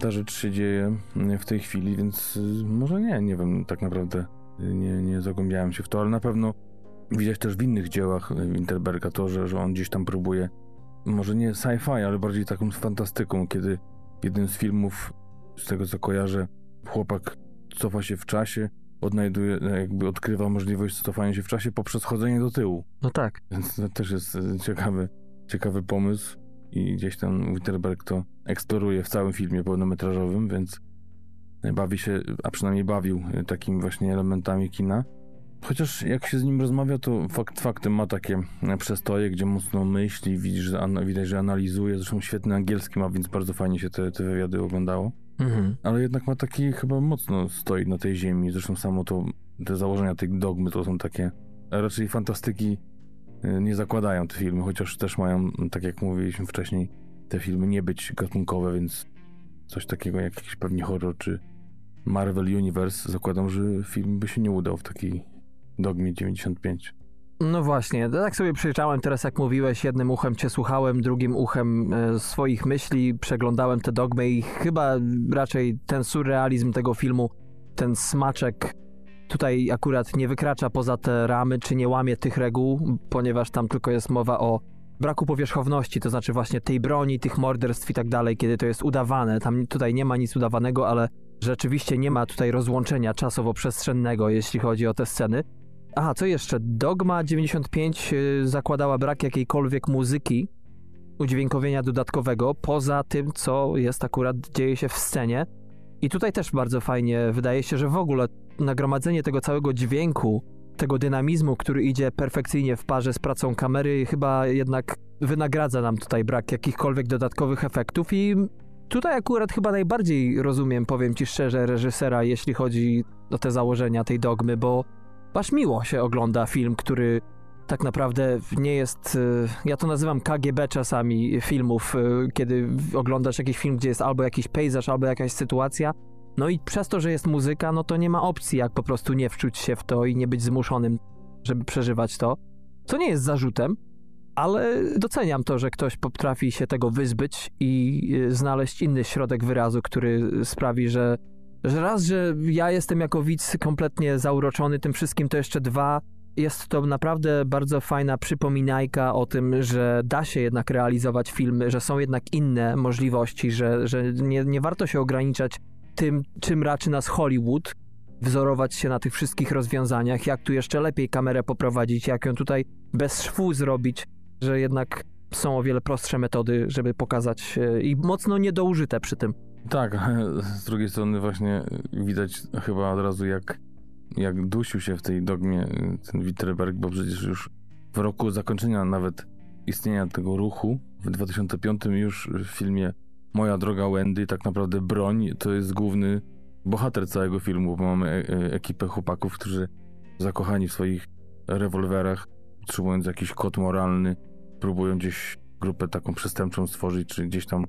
ta rzecz się dzieje w tej chwili, więc y, może nie, nie wiem, tak naprawdę nie, nie zagłębiałem się w to, ale na pewno widać też w innych dziełach Winterberga to, że, że on gdzieś tam próbuje, może nie sci-fi, ale bardziej taką fantastyką, kiedy jednym z filmów, z tego co kojarzę, chłopak cofa się w czasie, odnajduje, jakby odkrywa możliwość cofania się w czasie poprzez chodzenie do tyłu. No tak. Więc to też jest e, ciekawy, ciekawy pomysł i gdzieś tam Winterberg to eksploruje w całym filmie pełnometrażowym, więc bawi się, a przynajmniej bawił e, takimi właśnie elementami kina. Chociaż jak się z nim rozmawia, to fakt faktem ma takie e, przestoje, gdzie mocno myśli, widzi, że, widać, że analizuje. Zresztą świetny angielski ma, więc bardzo fajnie się te, te wywiady oglądało. Mhm. Ale jednak ma taki, chyba mocno stoi na tej ziemi. Zresztą samo to, te założenia tej dogmy to są takie, raczej fantastyki e, nie zakładają te filmy, chociaż też mają, tak jak mówiliśmy wcześniej, te filmy nie być gatunkowe, więc coś takiego jak jakiś pewnie horror czy Marvel Universe, zakładam, że film by się nie udał w takiej dogmie 95. No właśnie, tak sobie przyjrzałem teraz, jak mówiłeś, jednym uchem cię słuchałem, drugim uchem e, swoich myśli, przeglądałem te dogmy i chyba raczej ten surrealizm tego filmu, ten smaczek tutaj akurat nie wykracza poza te ramy, czy nie łamie tych reguł, ponieważ tam tylko jest mowa o braku powierzchowności, to znaczy właśnie tej broni, tych morderstw i tak dalej, kiedy to jest udawane. Tam tutaj nie ma nic udawanego, ale rzeczywiście nie ma tutaj rozłączenia czasowo-przestrzennego, jeśli chodzi o te sceny. Aha, co jeszcze? Dogma 95 y, zakładała brak jakiejkolwiek muzyki, udźwiękowienia dodatkowego, poza tym, co jest akurat, dzieje się w scenie. I tutaj też bardzo fajnie wydaje się, że w ogóle nagromadzenie tego całego dźwięku, tego dynamizmu, który idzie perfekcyjnie w parze z pracą kamery, chyba jednak wynagradza nam tutaj brak jakichkolwiek dodatkowych efektów i tutaj akurat chyba najbardziej rozumiem, powiem ci szczerze, reżysera, jeśli chodzi o te założenia tej dogmy, bo aż miło się ogląda film, który tak naprawdę nie jest. y, Ja to nazywam KGB czasami filmów, y, kiedy oglądasz jakiś film, gdzie jest albo jakiś pejzaż, albo jakaś sytuacja. No i przez to, że jest muzyka, no to nie ma opcji, jak po prostu nie wczuć się w to i nie być zmuszonym, żeby przeżywać to. Co nie jest zarzutem, ale doceniam to, że ktoś potrafi się tego wyzbyć i y, znaleźć inny środek wyrazu, który sprawi, że że raz, że ja jestem jako widz kompletnie zauroczony tym wszystkim, to jeszcze dwa, jest to naprawdę bardzo fajna przypominajka o tym, że da się jednak realizować filmy, że są jednak inne możliwości, że, że nie, nie warto się ograniczać tym, czym raczy nas Hollywood, wzorować się na tych wszystkich rozwiązaniach, jak tu jeszcze lepiej kamerę poprowadzić, jak ją tutaj bez szwu zrobić, że jednak są o wiele prostsze metody, żeby pokazać e, i mocno niedoużyte przy tym. Tak, z drugiej strony właśnie widać chyba od razu jak, jak dusił się w tej dogmie ten Witterberg, bo przecież już w roku zakończenia nawet istnienia tego ruchu w 2005 już w filmie Moja droga Wendy, tak naprawdę broń to jest główny bohater całego filmu, bo mamy e- e- ekipę chłopaków, którzy zakochani w swoich rewolwerach, utrzymując jakiś kod moralny, próbują gdzieś grupę taką przestępczą stworzyć, czy gdzieś tam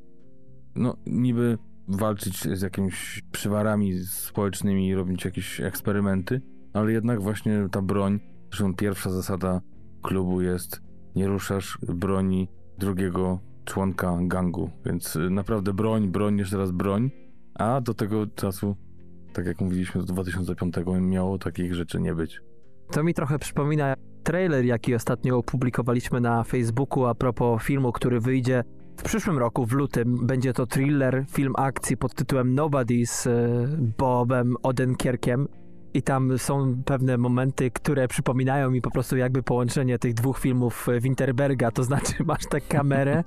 no niby walczyć z jakimiś przywarami społecznymi i robić jakieś eksperymenty, ale jednak właśnie ta broń, zresztą pierwsza zasada klubu jest nie ruszasz broni drugiego członka gangu, więc naprawdę broń, broń, jeszcze raz broń, a do tego czasu, tak jak mówiliśmy, do 2005 miało takich rzeczy nie być. To mi trochę przypomina trailer, jaki ostatnio opublikowaliśmy na Facebooku a propos filmu, który wyjdzie w przyszłym roku, w lutym. Będzie to thriller, film akcji pod tytułem Nobody z e, Bobem Odenkirkiem. I tam są pewne momenty, które przypominają mi po prostu jakby połączenie tych dwóch filmów Winterberga, to znaczy masz tę kamerę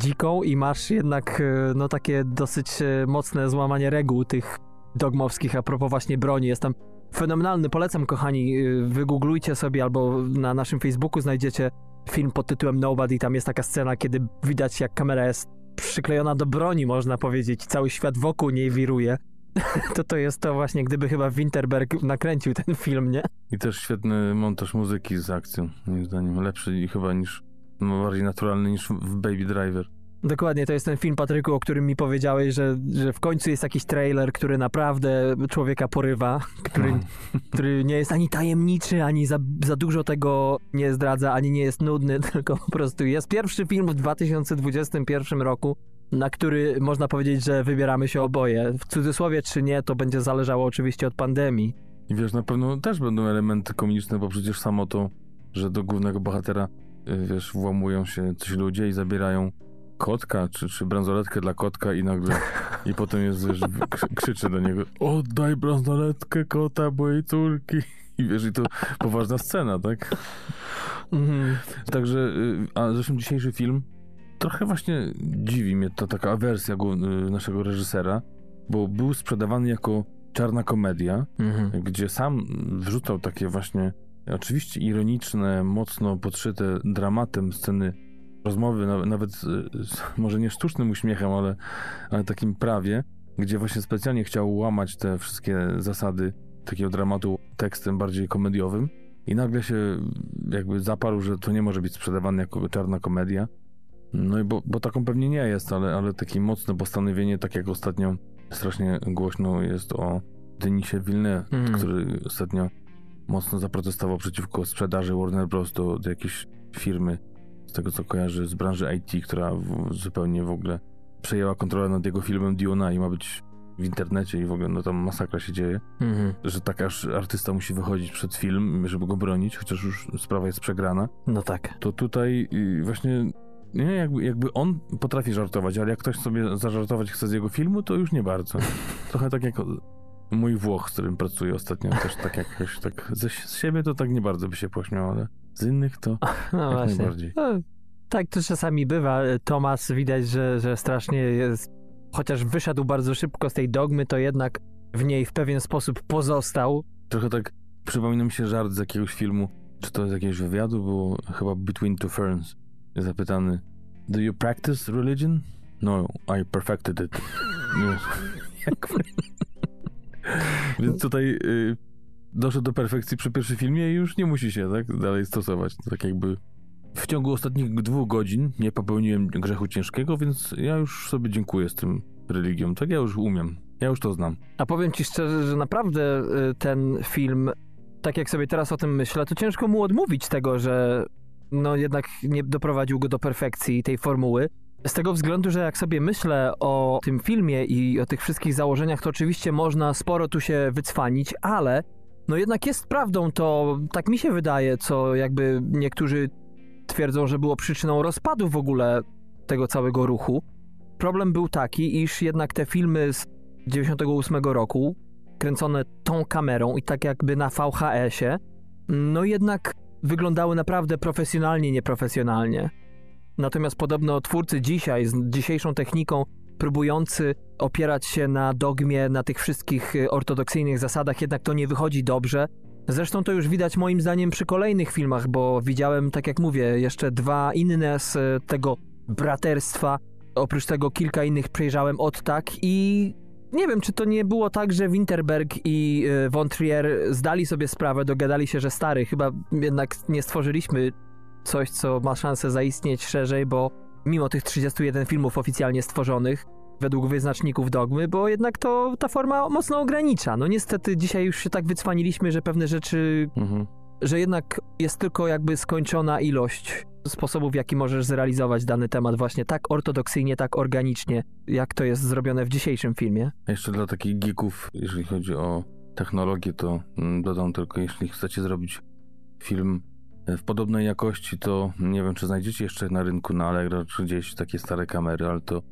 dziką i masz jednak e, no takie dosyć e, mocne złamanie reguł tych dogmowskich a propos właśnie broni. Jest tam fenomenalny, polecam kochani, wygooglujcie sobie albo na naszym Facebooku znajdziecie film pod tytułem Nobody. Tam jest taka scena, kiedy widać jak kamera jest przyklejona do broni, można powiedzieć. Cały świat wokół niej wiruje. to to jest to właśnie, gdyby chyba Winterberg nakręcił ten film, nie? I też świetny montaż muzyki z akcją, moim zdaniem. Lepszy i chyba niż, no bardziej naturalny niż w Baby Driver. Dokładnie, to jest ten film, Patryku, o którym mi powiedziałeś, że, że w końcu jest jakiś trailer, który naprawdę człowieka porywa, który, No. który nie jest ani tajemniczy, ani za, za dużo tego nie zdradza, ani nie jest nudny, tylko po prostu jest pierwszy film w 2021 roku, na który można powiedzieć, że wybieramy się oboje. W cudzysłowie czy nie, to będzie zależało oczywiście od pandemii. I wiesz, na pewno też będą elementy komiczne, bo przecież samo to, że do głównego bohatera, y, wiesz, włamują się coś ludzie i zabierają kotka, czy, czy bransoletkę dla kotka i nagle, i potem jest, wiesz, krzy- krzyczy do niego, oddaj bransoletkę kota mojej córki. I wiesz, i to poważna scena, tak? Mhm. Także, y, a zresztą dzisiejszy film trochę właśnie dziwi mnie ta taka awersja y, naszego reżysera, bo był sprzedawany jako czarna komedia, Mhm. gdzie sam wrzucał takie właśnie oczywiście ironiczne, mocno podszyte dramatem sceny rozmowy, na- nawet z, może nie sztucznym uśmiechem, ale, ale takim prawie, gdzie właśnie specjalnie chciał łamać te wszystkie zasady takiego dramatu tekstem bardziej komediowym i nagle się jakby zaparł, że to nie może być sprzedawane jako czarna komedia. No i bo, bo taką pewnie nie jest, ale, ale takie mocne postanowienie, tak jak ostatnio strasznie głośno jest o Denisie Villeneuve, Mhm. który ostatnio mocno zaprotestował przeciwko sprzedaży Warner Bros. do, do jakiejś firmy, z tego co kojarzy, z branży IT, która w, zupełnie w ogóle przejęła kontrolę nad jego filmem Duna i ma być w internecie i w ogóle no tam masakra się dzieje, Mhm. że tak aż artysta musi wychodzić przed film, żeby go bronić, chociaż już sprawa jest przegrana No tak. to tutaj y, właśnie nie, jakby, jakby on potrafi żartować, ale jak ktoś sobie zażartować chce z jego filmu, to już nie bardzo. Trochę tak jak mój Włoch, z którym pracuję ostatnio, też tak jakoś tak ze, z siebie to tak nie bardzo by się pośmiał, ale z innych to No jak właśnie. najbardziej. No, tak to czasami bywa. Tomas widać, że, że strasznie jest. Chociaż wyszedł bardzo szybko z tej dogmy, to jednak w niej w pewien sposób pozostał. Trochę tak przypomina mi się żart z jakiegoś filmu, czy to z jakiegoś wywiadu, było chyba Between Two Ferns. Zapytany, do you practice religion? No, I perfected it. Nie. Więc tutaj y, doszedł do perfekcji przy pierwszym filmie i już nie musi się tak dalej stosować. Tak jakby w ciągu ostatnich dwóch godzin nie popełniłem grzechu ciężkiego, więc ja już sobie dziękuję z tym religią. Tak ja już umiem. Ja już to znam. A powiem ci szczerze, że naprawdę y, ten film, tak jak sobie teraz o tym myślę, to ciężko mu odmówić tego, że no jednak nie doprowadził go do perfekcji tej formuły. Z tego względu, że jak sobie myślę o tym filmie i o tych wszystkich założeniach, to oczywiście można sporo tu się wycwanić, ale no jednak jest prawdą to, tak mi się wydaje, co jakby niektórzy twierdzą, że było przyczyną rozpadu w ogóle tego całego ruchu. Problem był taki, iż jednak te filmy z 98 roku, kręcone tą kamerą i tak jakby na VHS-ie, no jednak wyglądały naprawdę profesjonalnie, nieprofesjonalnie. Natomiast podobno twórcy dzisiaj, z dzisiejszą techniką, próbujący opierać się na dogmie, na tych wszystkich y, ortodoksyjnych zasadach, jednak to nie wychodzi dobrze. Zresztą to już widać moim zdaniem przy kolejnych filmach, bo widziałem, tak jak mówię, jeszcze dwa inne z y, tego braterstwa. Oprócz tego kilka innych przejrzałem od tak i nie wiem, czy to nie było tak, że Winterberg i y, Von Trier zdali sobie sprawę, dogadali się, że stary, chyba jednak nie stworzyliśmy coś, co ma szansę zaistnieć szerzej, bo mimo tych 31 filmów oficjalnie stworzonych, według wyznaczników dogmy, bo jednak to ta forma mocno ogranicza. No niestety dzisiaj już się tak wycwaniliśmy, że pewne rzeczy, Mhm. że jednak jest tylko jakby skończona ilość sposobów, w jaki możesz zrealizować dany temat właśnie tak ortodoksyjnie, tak organicznie, jak to jest zrobione w dzisiejszym filmie. A jeszcze dla takich geeków, jeżeli chodzi o technologię, to mm, dodam tylko, jeśli chcecie zrobić film w podobnej jakości, to nie wiem, czy znajdziecie jeszcze na rynku na Allegro, czy gdzieś takie stare kamery, ale to,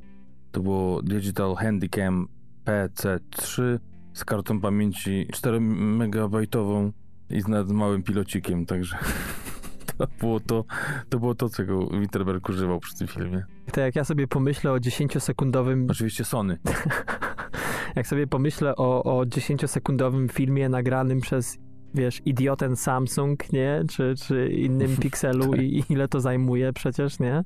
to było Digital Handycam PC3 z kartą pamięci 4 megabajtową i z nad małym pilocikiem, także to było to, to było to, czego Winterberg używał przy tym filmie. To jak ja sobie pomyślę o 10-sekundowym Oczywiście Sony. jak sobie pomyślę o, o 10-sekundowym filmie nagranym przez, wiesz, idioten Samsung, nie? Czy, czy innym Pixelu i, i ile to zajmuje przecież, nie?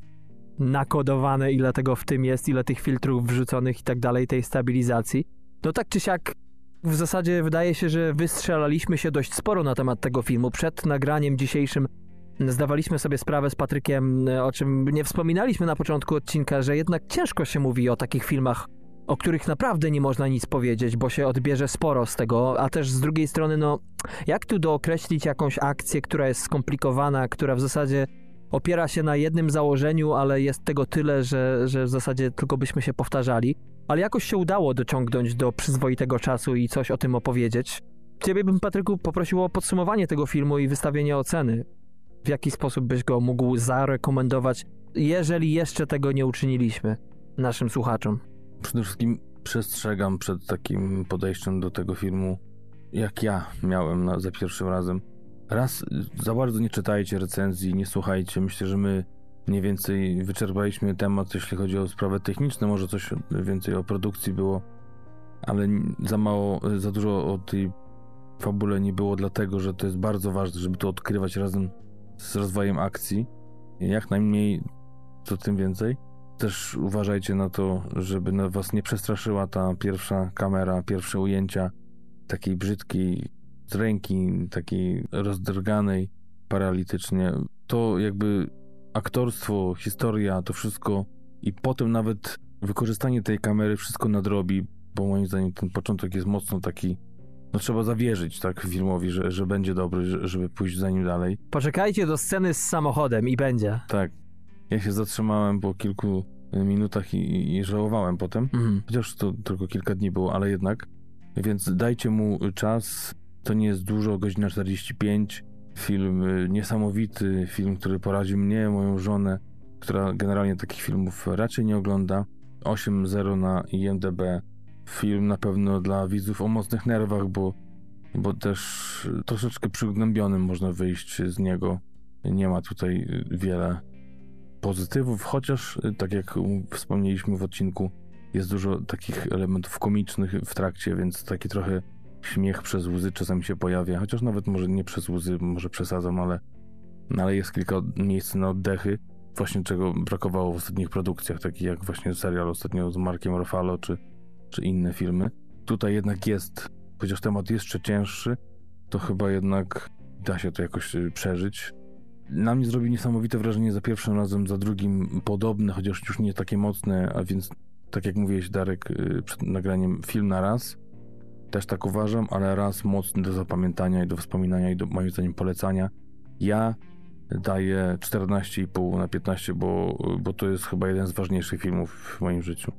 Nakodowane, ile tego w tym jest, ile tych filtrów wrzuconych i tak dalej, tej stabilizacji. No tak czy siak, w zasadzie wydaje się, że wystrzelaliśmy się dość sporo na temat tego filmu. Przed nagraniem dzisiejszym zdawaliśmy sobie sprawę z Patrykiem, o czym nie wspominaliśmy na początku odcinka, że jednak ciężko się mówi o takich filmach, o których naprawdę nie można nic powiedzieć, bo się odbierze sporo z tego, a też z drugiej strony, no, jak tu dookreślić jakąś akcję, która jest skomplikowana, która w zasadzie opiera się na jednym założeniu, ale jest tego tyle, że, że w zasadzie tylko byśmy się powtarzali. Ale jakoś się udało dociągnąć do przyzwoitego czasu i coś o tym opowiedzieć. Ciebie bym, Patryku, poprosił o podsumowanie tego filmu i wystawienie oceny. W jaki sposób byś go mógł zarekomendować, jeżeli jeszcze tego nie uczyniliśmy naszym słuchaczom? Przede wszystkim przestrzegam przed takim podejściem do tego filmu, jak ja miałem na, za pierwszym razem. Raz za bardzo nie czytajcie recenzji, nie słuchajcie. Myślę, że my mniej więcej wyczerpaliśmy temat, jeśli chodzi o sprawy techniczne. Może coś więcej o produkcji było, ale za mało, za dużo o tej fabule nie było, dlatego że to jest bardzo ważne, żeby to odkrywać razem z rozwojem akcji. Jak najmniej, to tym więcej. Też uważajcie na to, żeby na was nie przestraszyła ta pierwsza kamera, pierwsze ujęcia takiej brzydkiej z ręki, takiej rozdrganej paralitycznie. To jakby aktorstwo, historia, to wszystko i potem nawet wykorzystanie tej kamery wszystko nadrobi, bo moim zdaniem ten początek jest mocno taki no trzeba zawierzyć tak filmowi, że, że będzie dobry, żeby pójść za nim dalej. Poczekajcie do sceny z samochodem i będzie. Tak. Ja się zatrzymałem po kilku minutach i, i żałowałem potem, Mhm. chociaż to tylko kilka dni było, ale jednak. Więc dajcie mu czas. To nie jest dużo, godzina 45. Film y, niesamowity, film, który poraził mnie, moją żonę, która generalnie takich filmów raczej nie ogląda. 8.0 na IMDb. Film na pewno dla widzów o mocnych nerwach, bo, bo też troszeczkę przygnębionym można wyjść z niego. Nie ma tutaj wiele pozytywów, chociaż tak jak wspomnieliśmy w odcinku, jest dużo takich elementów komicznych w trakcie, więc taki trochę śmiech przez łzy czasami się pojawia, chociaż nawet może nie przez łzy, może przesadzam, ale, no ale jest kilka miejsc na oddechy, właśnie czego brakowało w ostatnich produkcjach, takich jak właśnie serial ostatnio z Markiem Ruffalo, czy, czy inne filmy. Tutaj jednak jest, chociaż temat jeszcze cięższy, to chyba jednak da się to jakoś y, przeżyć. Na mnie zrobił niesamowite wrażenie za pierwszym razem, za drugim podobne, chociaż już nie takie mocne, a więc tak jak mówiłeś Darek y, przed nagraniem, film na raz. Też tak uważam, ale raz mocny do zapamiętania i do wspominania i do moim zdaniem polecania. Ja daję 14,5 na 15, bo, bo to jest chyba jeden z ważniejszych filmów w moim życiu.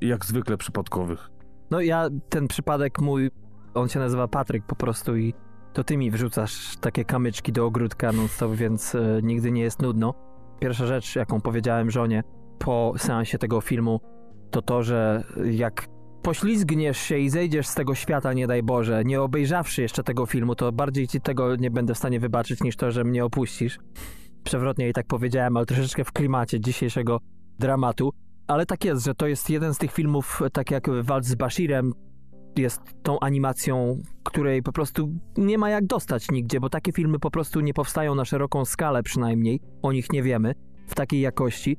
Jak zwykle przypadkowych. No ja, ten przypadek mój, on się nazywa Patryk po prostu i to ty mi wrzucasz takie kamyczki do ogródka non stop, więc e, nigdy nie jest nudno. Pierwsza rzecz, jaką powiedziałem żonie po seansie tego filmu, to to, że jak poślizgniesz się i zejdziesz z tego świata, nie daj Boże, nie obejrzawszy jeszcze tego filmu, to bardziej ci tego nie będę w stanie wybaczyć niż to, że mnie opuścisz. Przewrotnie i tak powiedziałem, ale troszeczkę w klimacie dzisiejszego dramatu. Ale tak jest, że to jest jeden z tych filmów, tak jak Walc z Bashirem, jest tą animacją, której po prostu nie ma jak dostać nigdzie, bo takie filmy po prostu nie powstają na szeroką skalę przynajmniej, o nich nie wiemy, w takiej jakości.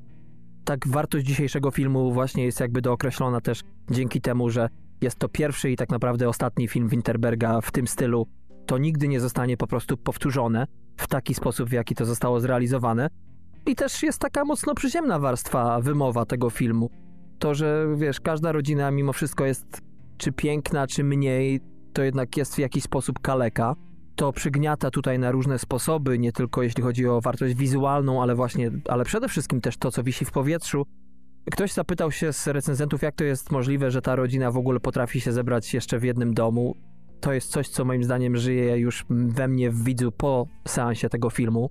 Tak wartość dzisiejszego filmu właśnie jest jakby dookreślona też dzięki temu, że jest to pierwszy i tak naprawdę ostatni film Winterberga w tym stylu. To nigdy nie zostanie po prostu powtórzone w taki sposób, w jaki to zostało zrealizowane. I też jest taka mocno przyziemna warstwa wymowa tego filmu. To, że wiesz, każda rodzina mimo wszystko jest czy piękna, czy mniej, to jednak jest w jakiś sposób kaleka. To przygniata tutaj na różne sposoby, nie tylko jeśli chodzi o wartość wizualną, ale właśnie, ale przede wszystkim też to, co wisi w powietrzu. Ktoś zapytał się z recenzentów, jak to jest możliwe, że ta rodzina w ogóle potrafi się zebrać jeszcze w jednym domu. To jest coś, co moim zdaniem żyje już we mnie w widzu po seansie tego filmu.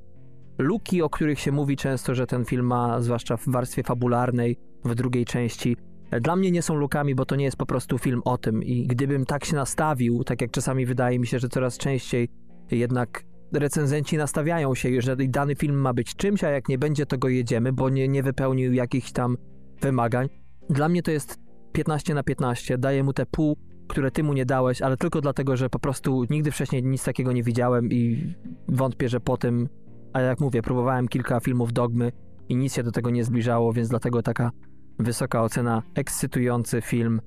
Luki, o których się mówi często, że ten film ma, zwłaszcza w warstwie fabularnej, w drugiej części, dla mnie nie są lukami, bo to nie jest po prostu film o tym. I gdybym tak się nastawił, tak jak czasami wydaje mi się, że coraz częściej jednak recenzenci nastawiają się, że dany film ma być czymś, a jak nie będzie, to go jedziemy, bo nie, nie wypełnił jakichś tam wymagań. Dla mnie to jest 15 na 15. Daję mu te pół, które ty mu nie dałeś, ale tylko dlatego, że po prostu nigdy wcześniej nic takiego nie widziałem i wątpię, że po tym, a jak mówię, próbowałem kilka filmów dogmy i nic się do tego nie zbliżało, więc dlatego taka wysoka ocena, ekscytujący film.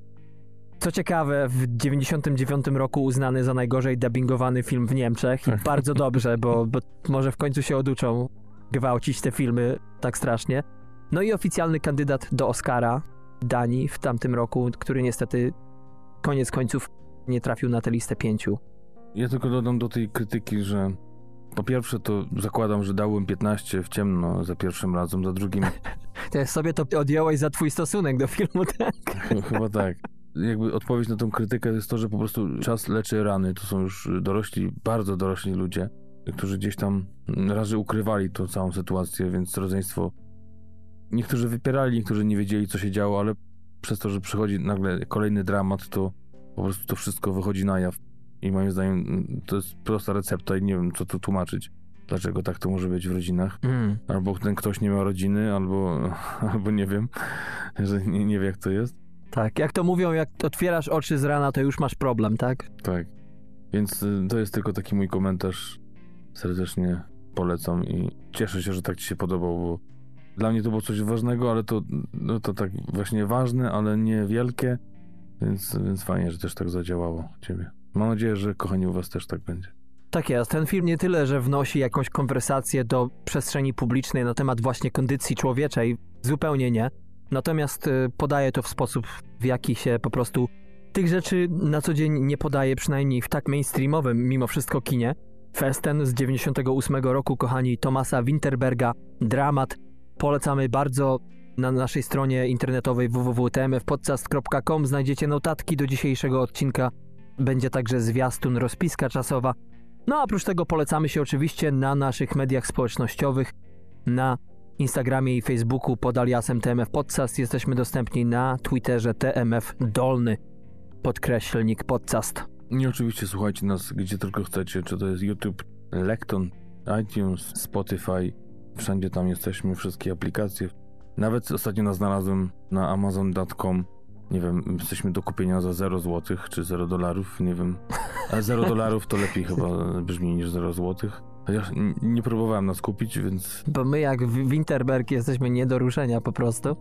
Co ciekawe, w 99 roku uznany za najgorzej dubbingowany film w Niemczech i bardzo dobrze, bo, bo może w końcu się oduczą gwałcić te filmy tak strasznie. No i oficjalny kandydat do Oscara Danii w tamtym roku, który niestety koniec końców nie trafił na tę listę pięciu. Ja tylko dodam do tej krytyki, że po pierwsze to zakładam, że dałem 15 w ciemno za pierwszym razem, za drugim Ty sobie to odjąłeś za twój stosunek do filmu, tak? Ch- Chyba tak. Jakby odpowiedź na tą krytykę jest to, że po prostu czas leczy rany. To są już dorośli, bardzo dorośli ludzie, którzy gdzieś tam razy ukrywali tą całą sytuację, więc rodzeństwo. Niektórzy wypierali, niektórzy nie wiedzieli, co się działo, ale przez to, że przychodzi nagle kolejny dramat, to po prostu to wszystko wychodzi na jaw. I moim zdaniem mm, to jest prosta recepta i nie wiem, co tu tłumaczyć. Dlaczego tak to może być w rodzinach? Mm. Albo ten ktoś nie miał rodziny, albo, albo nie wiem, że nie, nie wie, jak to jest. Tak, jak to mówią, jak otwierasz oczy z rana, to już masz problem, tak? Tak. Więc y, to jest tylko taki mój komentarz. Serdecznie polecam i cieszę się, że tak ci się podobał, bo dla mnie to było coś ważnego, ale to, no to tak właśnie ważne, ale nie wielkie, więc, więc fajnie, że też tak zadziałało u ciebie. Mam nadzieję, że kochani u was też tak będzie. Tak jest. Ten film nie tyle, że wnosi jakąś konwersację do przestrzeni publicznej na temat właśnie kondycji człowieczej, zupełnie nie. Natomiast y, podaje to w sposób, w jaki się po prostu tych rzeczy na co dzień nie podaje, przynajmniej w tak mainstreamowym mimo wszystko kinie. Festen z 98 roku, kochani, Tomasa Winterberga, dramat. Polecamy bardzo. Na naszej stronie internetowej www.tmfpodcast.com znajdziecie notatki do dzisiejszego odcinka. Będzie także zwiastun, rozpiska czasowa. No a oprócz tego polecamy się oczywiście na naszych mediach społecznościowych, na Instagramie i Facebooku pod aliasem TMF Podcast. Jesteśmy dostępni na Twitterze TMF Dolny, podkreślnik podcast. I oczywiście słuchajcie nas gdzie tylko chcecie, czy to jest YouTube, Lekton, iTunes, Spotify. Wszędzie tam jesteśmy, wszystkie aplikacje. Nawet ostatnio nas znalazłem na amazon.com. Nie wiem, jesteśmy do kupienia za 0 zł czy 0 dolarów, nie wiem. A 0 dolarów to lepiej chyba brzmi niż 0 złotych. Chociaż nie próbowałem nas kupić, więc Bo my jak Winterberg jesteśmy nie do ruszenia po prostu.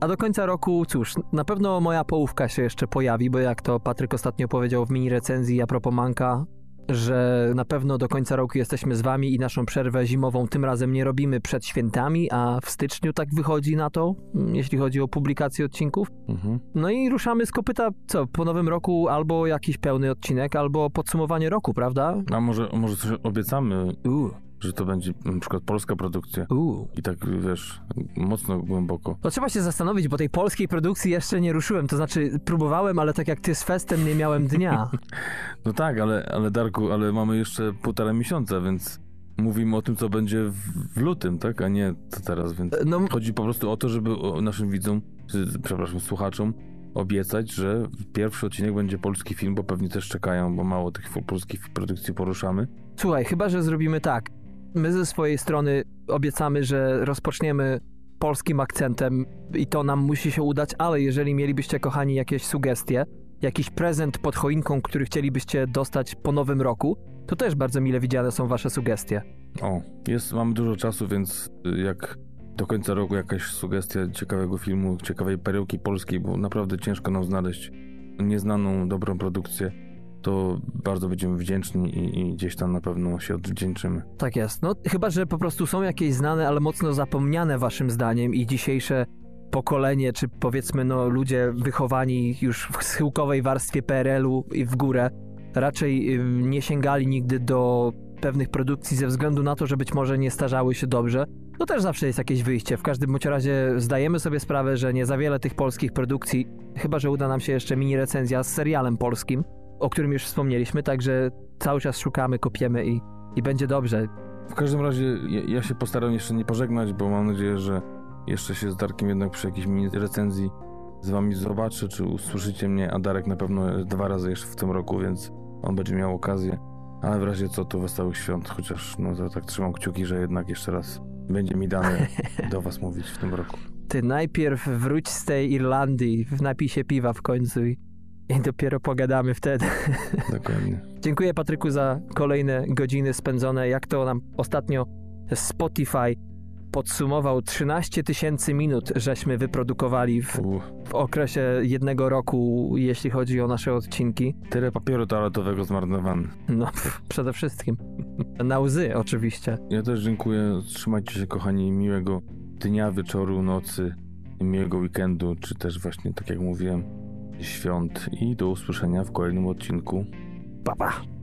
A do końca roku, cóż, na pewno moja połówka się jeszcze pojawi, bo jak to Patryk ostatnio powiedział w mini recenzji a propos Manka, że na pewno do końca roku jesteśmy z wami i naszą przerwę zimową tym razem nie robimy przed świętami, a w styczniu tak wychodzi na to, mm, jeśli chodzi o publikację odcinków. mhm. No i ruszamy z kopyta, co, po nowym roku albo jakiś pełny odcinek, albo podsumowanie roku, prawda? A może, może coś obiecamy, że to będzie na przykład polska produkcja. uuu. I tak, wiesz, mocno głęboko. To trzeba się zastanowić, bo tej polskiej produkcji jeszcze nie ruszyłem. To znaczy, próbowałem, ale tak jak ty z festem nie miałem dnia. No tak, ale, ale Darku, ale mamy jeszcze półtora miesiąca, więc mówimy o tym, co będzie w, lutym, tak? A nie to teraz, więc No, chodzi po prostu o to, żeby naszym widzom, przepraszam, słuchaczom obiecać, że pierwszy odcinek będzie polski film, bo pewnie też czekają, bo mało tych polskich produkcji poruszamy. słuchaj, chyba, że zrobimy tak. My ze swojej strony obiecamy, że rozpoczniemy polskim akcentem i to nam musi się udać, ale jeżeli mielibyście, kochani, jakieś sugestie, jakiś prezent pod choinką, który chcielibyście dostać po nowym roku, to też bardzo mile widziane są wasze sugestie. O, jest, mamy dużo czasu, więc y, jak do końca roku jakaś sugestia ciekawego filmu, ciekawej perełki polskiej, bo naprawdę ciężko nam znaleźć nieznaną, dobrą produkcję, to bardzo będziemy wdzięczni i, i gdzieś tam na pewno się odwdzięczymy. Tak jest. No chyba, że po prostu są jakieś znane, ale mocno zapomniane waszym zdaniem i dzisiejsze pokolenie, czy powiedzmy no ludzie wychowani już w schyłkowej warstwie PRL-u i w górę, raczej nie sięgali nigdy do pewnych produkcji ze względu na to, że być może nie starzały się dobrze. No też zawsze jest jakieś wyjście. W każdym bądź razie zdajemy sobie sprawę, że nie za wiele tych polskich produkcji, chyba że uda nam się jeszcze mini recenzja z serialem polskim, o którym już wspomnieliśmy, także cały czas szukamy, kopiemy i, i będzie dobrze. W każdym razie ja, ja się postaram jeszcze nie pożegnać, bo mam nadzieję, że jeszcze się z Darkiem jednak przy jakiejś mini recenzji z wami zobaczę, czy usłyszycie mnie, a Darek na pewno dwa razy jeszcze w tym roku, więc on będzie miał okazję. Ale w razie co, to wesołych świąt, chociaż no to tak trzymam kciuki, że jednak jeszcze raz będzie mi dane do was mówić w tym roku. Ty najpierw wróć z tej Irlandii, napij się piwa w końcu i, i dopiero pogadamy wtedy. Dokładnie. Dziękuję Patryku za kolejne godziny spędzone, jak to nam ostatnio Spotify podsumował 13 tysięcy minut, żeśmy wyprodukowali w, w okresie jednego roku, jeśli chodzi o nasze odcinki. tyle papieru toaletowego zmarnowany. No, pff, przede wszystkim. Na łzy, oczywiście. Ja też dziękuję. Trzymajcie się, kochani. Miłego dnia, wieczoru, nocy, miłego weekendu, czy też właśnie, tak jak mówiłem, świąt. I do usłyszenia w kolejnym odcinku. Pa, pa.